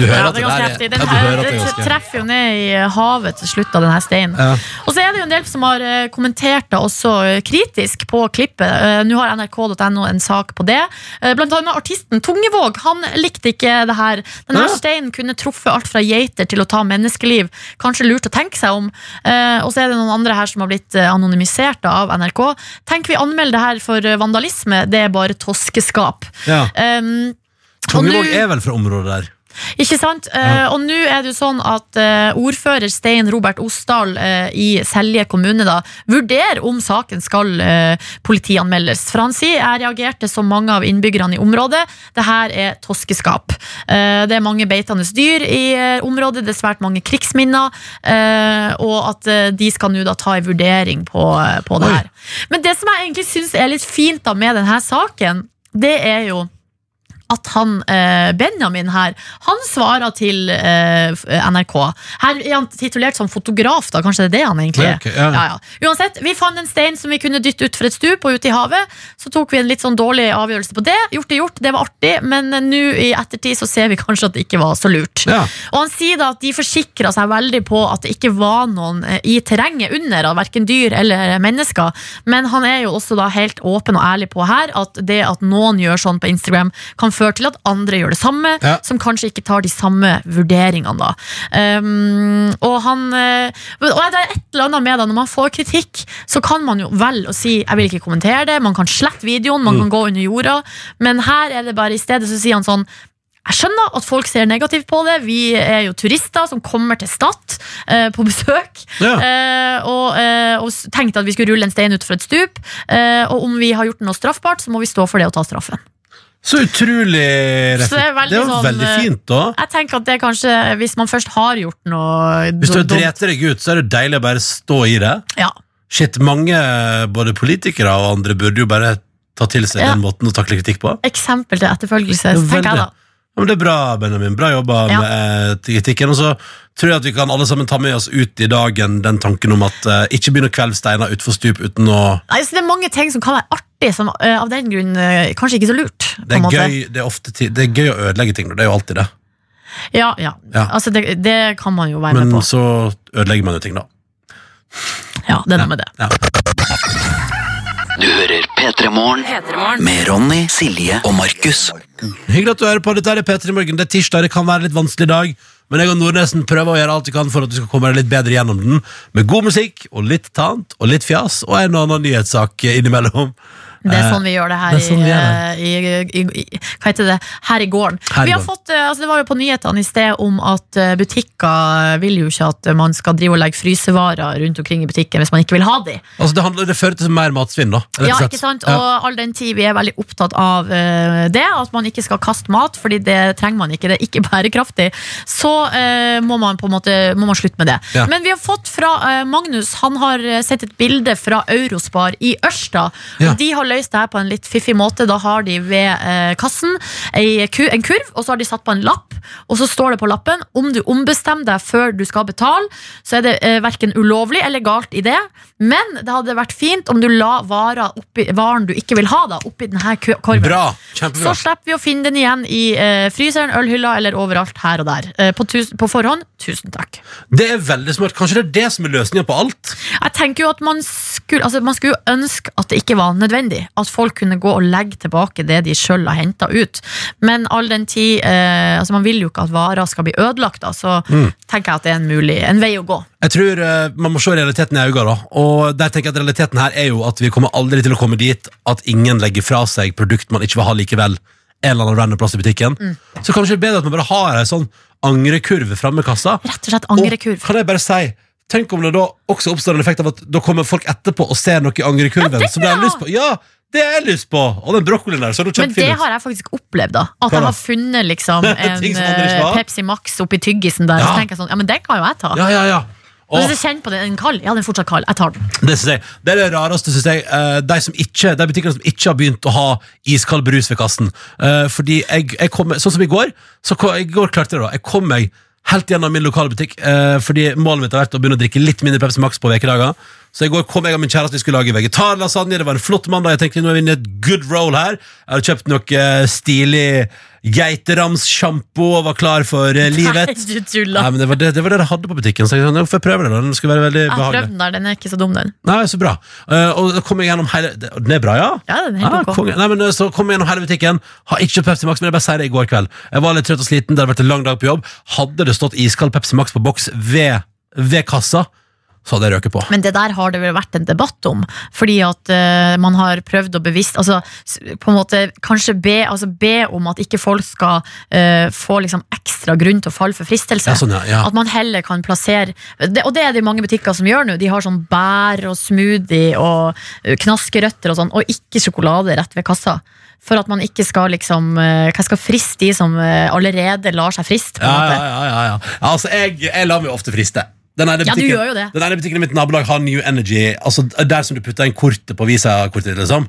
Du hører ja, det er ganske heftig. Den her, det er treffer jo ned i havet til slutt av denne steinen. Ja. Og så er det jo en del som har eh, kommentert det også eh, kritisk på klippet. Eh, Nå har nrk.no en sak på det. Eh, Blant annet artisten Tungevåg. Han likte ikke det her. Denne Ja. steinen kunne truffet alt fra geiter til å ta menneskeliv. Kanskje lurt å tenke seg om. Eh, Og så er det noen andre her som har blitt eh, anonymisert av NRK. Tenk vi anmelder det her for eh, vandalisme. Det er bare toskeskap. Ja. Um, Tungevåg er vel fra området der ikke sant? Eh, og nå er det jo sånn at uh, ordfører Stein Robert Osdal uh, i Selje kommune da, vurderer om saken skal politianmeldes. For han sier jeg reagerte som mange av innbyggerne i området. Det her er toskeskap. Det er mange beitende dyr i området, det er svært mange krigsminner. Og at de skal nå da ta en vurdering på, på det her. Men det som jeg egentlig syns er litt fint da med denne saken, det er jo at han, eh, Benjamin her, han svarer til eh, NRK. Her er han titulert som fotograf, da. Kanskje det er det han egentlig er. Okay, ja. Ja, ja. Uansett, vi fant en stein som vi kunne dytte ut for et stup og ut i havet. Så tok vi en litt sånn dårlig avgjørelse på det. Gjort er gjort, det var artig, men eh, nå i ettertid så ser vi kanskje at det ikke var så lurt. Ja. Og han sier da at de forsikra seg veldig på at det ikke var noen i terrenget under, av verken dyr eller mennesker. Men han er jo også da helt åpen og ærlig på her at det at noen gjør sånn på Instagram, kan føre til at andre gjør det samme, Ja. som kanskje ikke tar de samme vurderingene, da. Um, og han eh, Og det er et eller annet med det, når man får kritikk, så kan man jo velge å si 'jeg vil ikke kommentere det', man kan slette videoen, man kan gå under jorda, men her er det bare i stedet så sier han sånn jeg skjønner at folk ser negativt på det. Vi er jo turister som kommer til Stad eh, på besøk. Ja. Eh, og, eh, og tenkte at vi skulle rulle en stein utfor et stup. Eh, og om vi har gjort noe straffbart, så må vi stå for det og ta straffen. Så utrolig Så det Det var sånn, veldig eh, fint da Jeg tenker at det er kanskje, Hvis man først har gjort noe Hvis du har drept deg ut, så er det deilig å bare stå i det ja. Shit, mange både politikere og andre burde jo bare ta til seg Ja. den måten å takle kritikk på Eksempel til etterfølgelse, er tenker jeg da. Ja, men det er bra, Benjamin. Bra jobba Ja. med eh, kritikken. Og så tror jeg at vi kan alle sammen ta med oss ut i dagen den tanken om at uh, ikke begynn å kvelve steiner utfor stup uten å Nei, så Det er mange ting som kan være artig, som eh, av den grunn eh, kanskje ikke så lurt. Det er, gøy, det, er ofte, det er gøy å ødelegge ting. Det er jo alltid det. Ja, ja. Ja. Altså, det, det kan man jo være Men med på. Men så ødelegger man jo ting, da. Ja, det er noe med det. Ja. Du hører P3 P3morgen. med Ronny, Silje og Markus. Hyggelig at du hører på. Dette er P3 Morgen. Det er tirsdag, det kan være en litt vanskelig dag. Men jeg og Nordnesen prøver å gjøre alt vi kan for at du skal komme deg litt bedre gjennom den. Med god musikk og litt tant og litt fjas og en og annen nyhetssak innimellom. Det er Eh, sånn vi gjør det her det sånn i, i, i, i Hva heter det? Her i gården. Her Vi har fått, eh, altså det var jo på nyhetene i sted om at eh, butikker vil jo ikke at man skal drive og legge frysevarer rundt omkring i butikken hvis man ikke vil ha de. Altså det, handler, det fører til mer matsvinn, da. Ja, ikke sant? Ja. Og all den tid vi er veldig opptatt av det, at man ikke skal kaste mat, fordi det trenger man ikke, det er ikke *laughs* bærekraftig, så uh, må man på en måte må man slutte med det. Ja. Men vi har fått fra uh, Magnus, han har sett et bilde fra Eurospar i Ørsta, Ja. og de har løst det her på en litt fiffig måte. Da har de ved eh, kassen en kurv, og så har de satt på en lapp, og så står det på lappen om du ombestemmer deg før du skal betale, så er det eh, verken ulovlig eller galt i det, men det hadde vært fint om du la varer oppi, varen du ikke vil ha, da, oppi denne korven. Bra. Så slipper vi å finne den igjen i eh, fryseren, ølhylla eller overalt her og der. Eh, på, tusen, på forhånd, tusen takk. Det er veldig smart. Kanskje det er det som er løsninga på alt? Jeg tenker jo at man skulle, altså man skulle ønske at det ikke var nødvendig. At folk kunne gå og legge tilbake det de sjøl har henta ut. Men all den tid eh, altså Man vil jo ikke at varer skal bli ødelagt, da, så tenker jeg at det er en mulig en vei å gå. Jeg tror eh, Man må se realiteten i øynene. da. Og der tenker jeg at Realiteten her er jo at vi kommer aldri til å komme dit at ingen legger fra seg produkt man ikke vil ha likevel. en eller annen random plass i butikken, Mm. så kanskje det er bedre at man bare har ei sånn angrekurve framme i kassa. Rett og slett angrekurv. Og kan jeg bare si Tenk om det da også oppstår en effekt av at da kommer folk etterpå og ser noe i angrekurven. Ja, som de har lyst på. Ja, det har jeg lyst på! Og den brokkolien der så det Men det har jeg faktisk opplevd. da At Hva jeg har funnet liksom *laughs* en eh? Pepsi Max oppi tyggisen der. Ja. så tenker jeg sånn, ja men den kan jo jeg ta. Ja, ja, ja. Og hvis jeg kjenner på den, den kald, ja den er fortsatt kald. Jeg tar den. Det, jeg, det er det rareste, synes jeg. eh, De, som ikke, de butikkene som ikke har begynt å ha iskald brus ved kassen. Eh, fordi jeg, jeg kom, Sånn som i går. Så kom, I går klarte jeg det. da Jeg kom meg helt gjennom min lokale butikk. eh, fordi målet mitt har vært å begynne å drikke litt mindre Pepsi Max på vekedager. Så i går kom jeg og min kjæreste vi skulle lage vegetarlasagne. Det var en flott mandag. Jeg tenkte nå er vi inne i et good roll her. Jeg hadde kjøpt noe eh, stilig geiteramssjampo og var klar for eh, livet. *laughs* Nei, du tuller. Nei, men det var det, det var det jeg hadde på butikken. Så jeg sa, nå får jeg prøve den. da Den skulle være veldig Jeg har behagelig. prøvd den der, den er ikke så dum, den. Nei, så bra. Eh, og da kom jeg gjennom hele Den er bra, ja? Ja, den er helt Ah, ok. konge. Nei, men eh, Så kom jeg gjennom hele butikken. Har ikke kjøpt Pepsi Max, men jeg bare sier det i går kveld. Jeg var litt trøtt og sliten, det hadde vært en lang dag på jobb. Hadde det stått iskald Pepsi Max på boks ved, ved kassa, så hadde jeg røket på. Men det der har det vel vært en debatt om. Fordi at uh, man har prøvd å bevisst altså, på en måte Kanskje be, altså, be om at ikke folk skal uh, få liksom ekstra grunn til å falle for fristelse. Ja, sånn, ja, ja. At man heller kan plassere det, Og det er det mange butikker som gjør nå. De har sånn bær og smoothie og eh, knaskerøtter og sånn, og ikke sjokolade rett ved kassa. For at man ikke skal liksom Hva skal friste de som allerede lar seg friste? Ja, ja, ja. Altså, jeg, jeg lar meg ofte friste. Den ene Ja, du gjør jo det. Den ene butikken i mitt nabolag har New Energy. Altså Der som du putter inn kortet på Visa-kortet, liksom.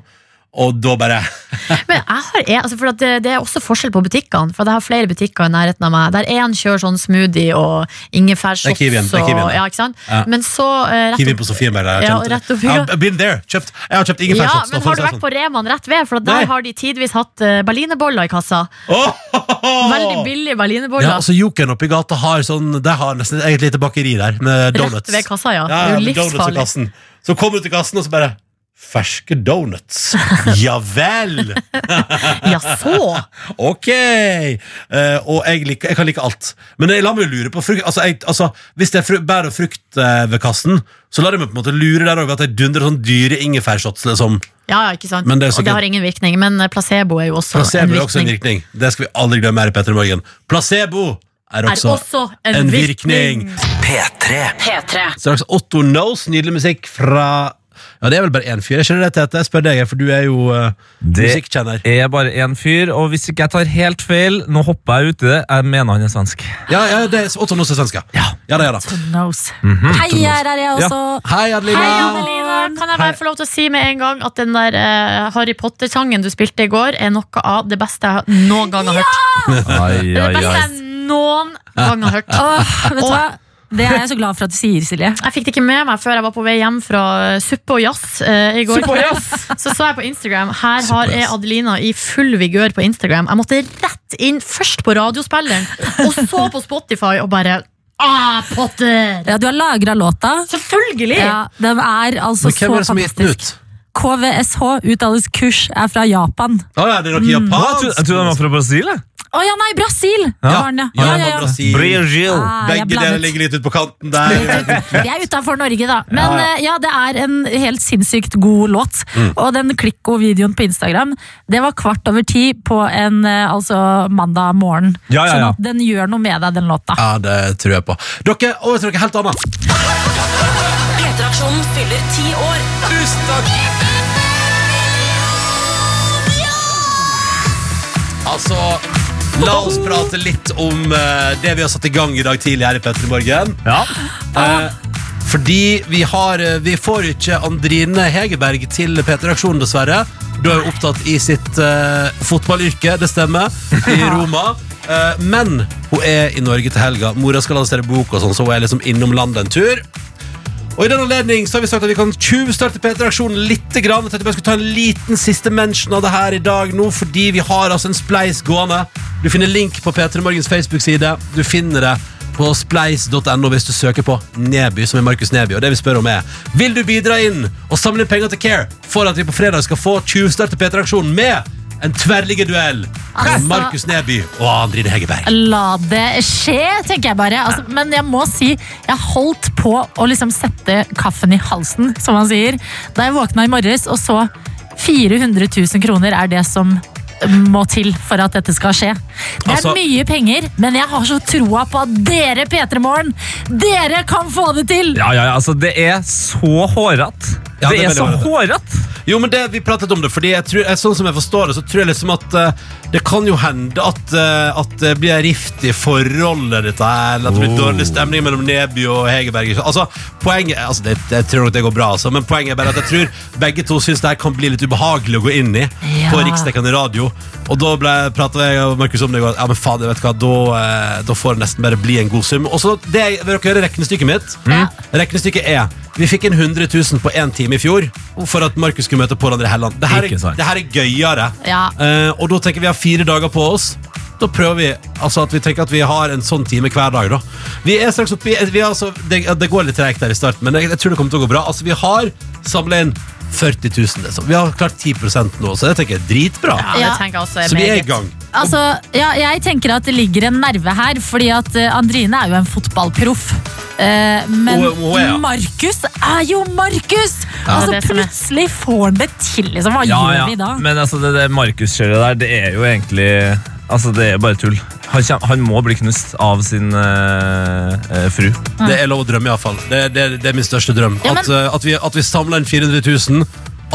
Og da bare *laughs* Men jeg har, jeg, altså for det, det er også forskjell på butikkene. For jeg har flere butikker i nærheten av meg. Der én kjører sånn smoothie og ingefærshots. Det det ja, ikke sant? Ja. Men så uh, Kiwi på Sofienberg. Ja, rett det. Ja, been there. Kjøpt, jeg har kjøpt ja, ingefærshots. Ja, men har du vært sånn. på Reman rett ved? For at Nei. der har de tidvis hatt uh, berlinerboller i kassa. Veldig billige berlinerboller. Ja, altså Jokeren oppi gata har sånn De har nesten et eget lite bakeri der med donuts. Rett ved kassa, ja. Ja, det er jo livsfarlig. Så kommer du til kassen, og så bare Ferske donuts. *laughs* Ja vel! *laughs* Ja, så! Ok! Uh, og jeg, liker, jeg kan like alt. Men jeg lar meg lure på frukt. Altså, jeg, altså, hvis det er fru, bær og frukt uh, ved kassen, så lar jeg meg på en måte lure der over at jeg dundrer sånn dyre ingefærshots. Liksom. Ja, ja, ikke sant? Det og det har ingen virkning. Men eh, placebo er jo også Placebo en er også en virkning. virkning. Det skal vi aldri glemme her i Petter Morgen. Placebo er Er også, også en, en virkning. virkning. P3. P3. Straks Otto Knows, nydelig musikk fra Ja, det er vel bare én fyr. Jeg skjønner det, Tete. Jeg spør deg, for du er jo uh, Det er bare én fyr, og hvis ikke jeg tar helt feil Nå hopper jeg uti det, jeg mener han er svensk. Ja, ja, det er Otto Knows er svensk, ja. Ja, ja da, ja da. Knows. -hmm. Hei, her er jeg også. Hei, Adelina. Hei, Adelina. Kan jeg bare få lov til å si med en gang at den der uh, Harry Potter-sangen du spilte i går, er noe av det beste jeg noen gang har hørt. Ai, Det er ai, det beste jeg noen gang har hørt. Åh, *laughs* vet du hva? Det er jeg så glad for at du sier, Silje. Jeg fikk det ikke med meg før jeg var på vei hjem fra eh, Suppe og jazz eh, i går. *laughs* Så så jeg på Instagram. Her har jeg. Adelina i full vigør på Instagram. Jeg måtte rett inn først på radiospilleren, og så på Spotify, og bare Ah, Potter! Ja, du har lagra låta. Selvfølgelig! Ja, den er altså Men hvem er det som har gitt den fantastisk. ut? KVSH, utdannelseskurs, er fra Japan. Å ja, det er nok jeg japansk. jeg trodde han var fra Brasil. jeg. Å ja, nei, Brasil! Ja, var den, ja, ja, ja, ja. Brasil. Brasil. Ah, Begge deler ligger litt ut på kanten der. *laughs* Vi er utafor Norge, da. Men Ja, ja. eh, ja, det er en helt sinnssykt god låt. Mm. Og den Klikko-videoen på Instagram, det var kvart over ti på en eh, altså mandag morgen. Ja, ja, ja. Sånn at den gjør noe med deg, den låta. Ja, det tror jeg på. Dere, over til noe helt annet. P3-aksjonen fyller ti år. Tusen takk! Altså, la oss prate litt om eh, det vi har satt i gang i dag tidlig her i Petter Morgen. Ja. Eh, fordi vi har eh, Vi får ikke Andrine Hegerberg til P3-aksjonen, dessverre. Du er jo opptatt i sitt eh, fotballyrke, det stemmer, i *laughs* Roma. Eh, men hun er i Norge til helga. Mora skal lansere bok, og sånn, så hun er liksom innom landet en tur. Og i den anledning så har vi sagt at vi kan tjuvstarte P3-aksjonen litt. Grann. Jeg tenkte bare skulle ta en liten siste mention av det her i dag nå, fordi vi har altså en spleis gående. Du finner link på P3 Morgens Facebook-side. Du finner det på spleis.no hvis du søker på Neby, som er Markus Neby. Og det vi spør om er Vil du bidra inn og samle penger til Care for at vi på fredag skal få tjuvstarte P3-aksjonen med en tverrliggerduell med Altså- Markus Neby og Andrine Hegerberg? La det skje, tenker jeg bare. Altså, men jeg må si, jeg holdt på å liksom sette kaffen i halsen, som man sier, da jeg våkna i morges og så 400 000 kroner er det som må til for at dette skal skje. Det er Altså- mye penger, men jeg har så troa på at dere, P3 Morgen, dere kan få det til! Ja, ja, ja, altså Det er så hårete. Ja, det, det er så hårete. Jo, men det, Vi pratet om det, fordi jeg tror, sånn som jeg forstår det, så tror jeg liksom at uh, det kan jo hende at, uh, at det blir rift i forholdet ditt her, eller at det blir dårlig stemning mellom Neby og Hegerberg. Altså, poenget, altså det, Jeg tror nok det går bra, altså, men poenget er bare at jeg tror begge to syns det her kan bli litt ubehagelig å gå inn i på Ja. riksdekkende radio. Og da prata jeg og Markus om det går. Ja, men faen, vet hva, da, eh, da får det nesten bare bli en god sum. Og så det, jeg- Vil dere høre regnestykket mitt? Ja. Regnestykket er Vi fikk inn 100 000 på én time i fjor for at Markus skulle møte Pål André Helland. Det her er, det her er gøyere. Ja. Eh, og da tenker vi har fire dager på oss. Da prøver vi altså at vi tenker at vi har en sånn time hver dag. da Vi er straks oppi, vi er altså, det, det går litt tregt der i starten, men jeg, jeg tror det kommer til å gå bra. Altså Vi har samla inn 40 000. Liksom. Vi har klart 10% nå, så det tenker jeg er dritbra. Ja, det tenker jeg også er Så vi er i gang. Altså, ja, jeg tenker at det ligger en nerve her, fordi at eh, Andrine er jo en fotballproff. Eh, men Hun- hun er, ja. Markus er jo Markus! altså, det er det som er. plutselig får han det til, liksom. Hva Ja, gjør ja. vi da? Men altså, det, det Markus-kjøret der, det er jo egentlig Altså, det er bare tull. Han, kjem, han må bli knust av sin eh, eh, fru. Det er lov å drømme, iallfall. Det, det, det er min største drøm. Ja, men- at, uh, at vi, at vi samler inn 400 000.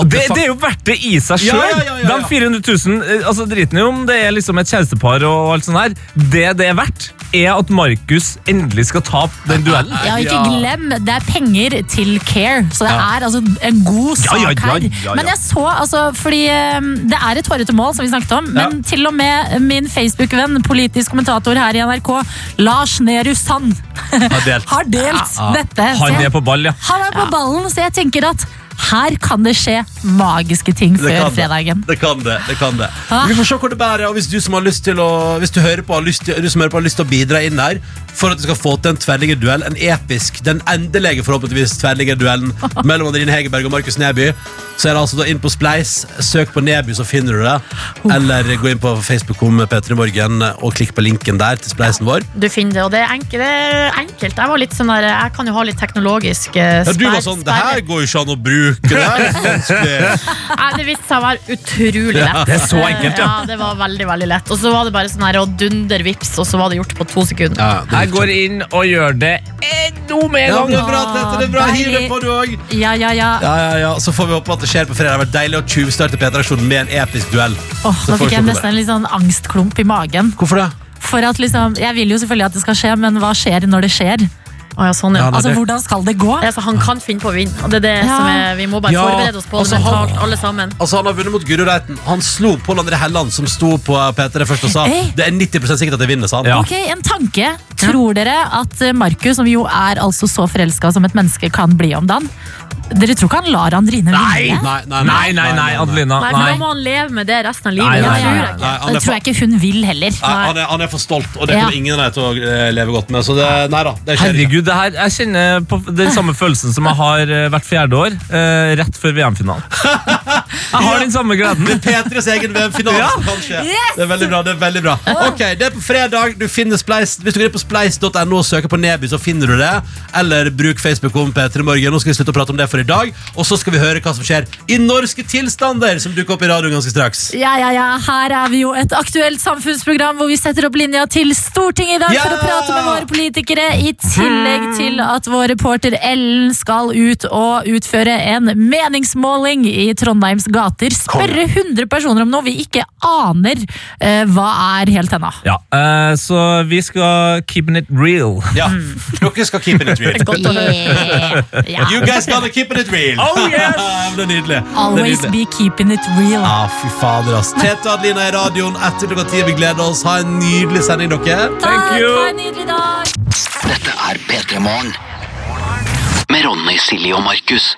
Det, det er jo verdt det i seg sjøl! ja, ja, ja, ja. De 400 000, eh, altså driten i om det er liksom et kjærestepar og alt sånt her. Det det er verdt, er at Markus endelig skal tape den duellen. Ja, ikke glem, det er penger til Care, så det Ja. er altså en god Ja, sak ja, ja, her. ja, ja. Men jeg så, altså, fordi eh, det er et hårete mål, som vi snakket om, men til og med min Facebook-venn, politisk kommentator her i NRK, Lars Nehru Sand, Har delt. *laughs* har delt Ja. dette. Han er på ball, ja. Han er på ballen, så jeg tenker at her kan det skje magiske ting Det før det. fredagen. Det kan det. det kan det Ah. Vi får se hvor det bærer. Og hvis du som har lyst til å Hvis du hører på har lyst til, du som hører på har lyst til å bidra inn her for at du skal få til en tverrliggerduell. en episk, den endelige forhåpentligvis tverrliggerduellen *laughs* mellom Andrine Hegerberg og Markus Neby, så er det altså da inn på Spleis. Søk på Neby, så finner du det. Eller gå inn på Facebook om P3 Morgen og klikk på linken der til spleisen vår. Du finner det, og det er, enkelt, det er enkelt. Jeg var litt sånn der, jeg kan jo ha litt teknologisk eh, Ja, du var sånn Det her går jo ikke an å bruke. Det her er så vanskelig. *laughs* Nei, det viste seg å være utrolig lett. Det er så enkelt, ja. ja. Det var veldig, veldig lett. Og så var det bare sånn her å dunder vips, og så var det gjort på to sekunder. Ja, Jeg går inn og gjør det enda med en Ja, det er bra, Tete. Det er bra. Hiv på, du òg. Ja, ja, ja. Ja, ja, ja. Så får vi håpe at det skjer på fredag. Det har vært deilig å tjuvstarte P3-aksjonen med en episk duell. Åh, Så nå får vi fikk se jeg på nesten en litt sånn angstklump i magen. Hvorfor det? For at liksom, Jeg vil jo selvfølgelig at det skal skje, men hva skjer når det skjer? Å, ja, sånn, ja. Ja, Altså, det- Hvordan skal det gå? Altså, han kan finne på å vinne, og det er det Ja. som er, vi må bare Ja, forberede oss på det altså, han- mentalt, alle sammen. Altså, Han har vunnet mot Guro Reiten. Han slo Pål André Helland, som sto på P3 først og sa Hey. det er 90% sikkert at jeg vinner. sa han. Ja. Ok, En tanke. Tror dere at eh, Markus, som jo er altså så forelska som et menneske kan bli om dagen Dere tror ikke han lar Andrine vinne? Nei, nei, Nei, nei, nei, Adelina. Nei, for Da må han leve med det resten av livet. Nei, nei, tror nei, jeg nei. Det tror jeg ikke hun vil heller. nei, han, er, han er for stolt, og det Ja. kommer ingen av dem til å eh, leve godt med. Så det, nei da, det skjer. Herregud, det her, jeg kjenner på den samme følelsen som jeg har eh, hvert fjerde år, eh, rett før VM-finalen. Jeg har den samme gleden. Det er P3s egen VM-finale Ja. som kan skje. Det er veldig bra. det er veldig bra Ok, Det er på fredag. Du finner Spleis Hvis du går inn på spleis.no og søker på Neby, så finner du det. Eller bruk Facebook om P3 Morgen. Nå skal vi slutte å prate om det for i dag. Og så skal vi høre hva som skjer i norske tilstander, som dukker opp i radioen ganske straks. Ja, ja, ja. Her er vi jo et aktuelt samfunnsprogram hvor vi setter opp linja til Stortinget i dag Ja! for å prate med våre politikere. I tillegg til at vår reporter Ellen skal ut og utføre en meningsmåling i Trondheims gater. Spørre 100 personer om noe vi ikke aner uh, hva er helt ennå. Ja, uh, så vi skal keep it real. Ja, Dere skal keep it real. *laughs* yeah. *laughs* Yeah. You guys gotta keep it real. Oh, yes! *laughs* det er nydelig. Det er Always nydelig. be keeping it real. Ja, fy fader, ass. Tete og Adelina i radioen etter klokka ti. Vi gleder oss. Ha en nydelig sending, dere. Takk, you. ha en nydelig dag. Dette er P3 Morgen. Med Ronny, Silje og Markus.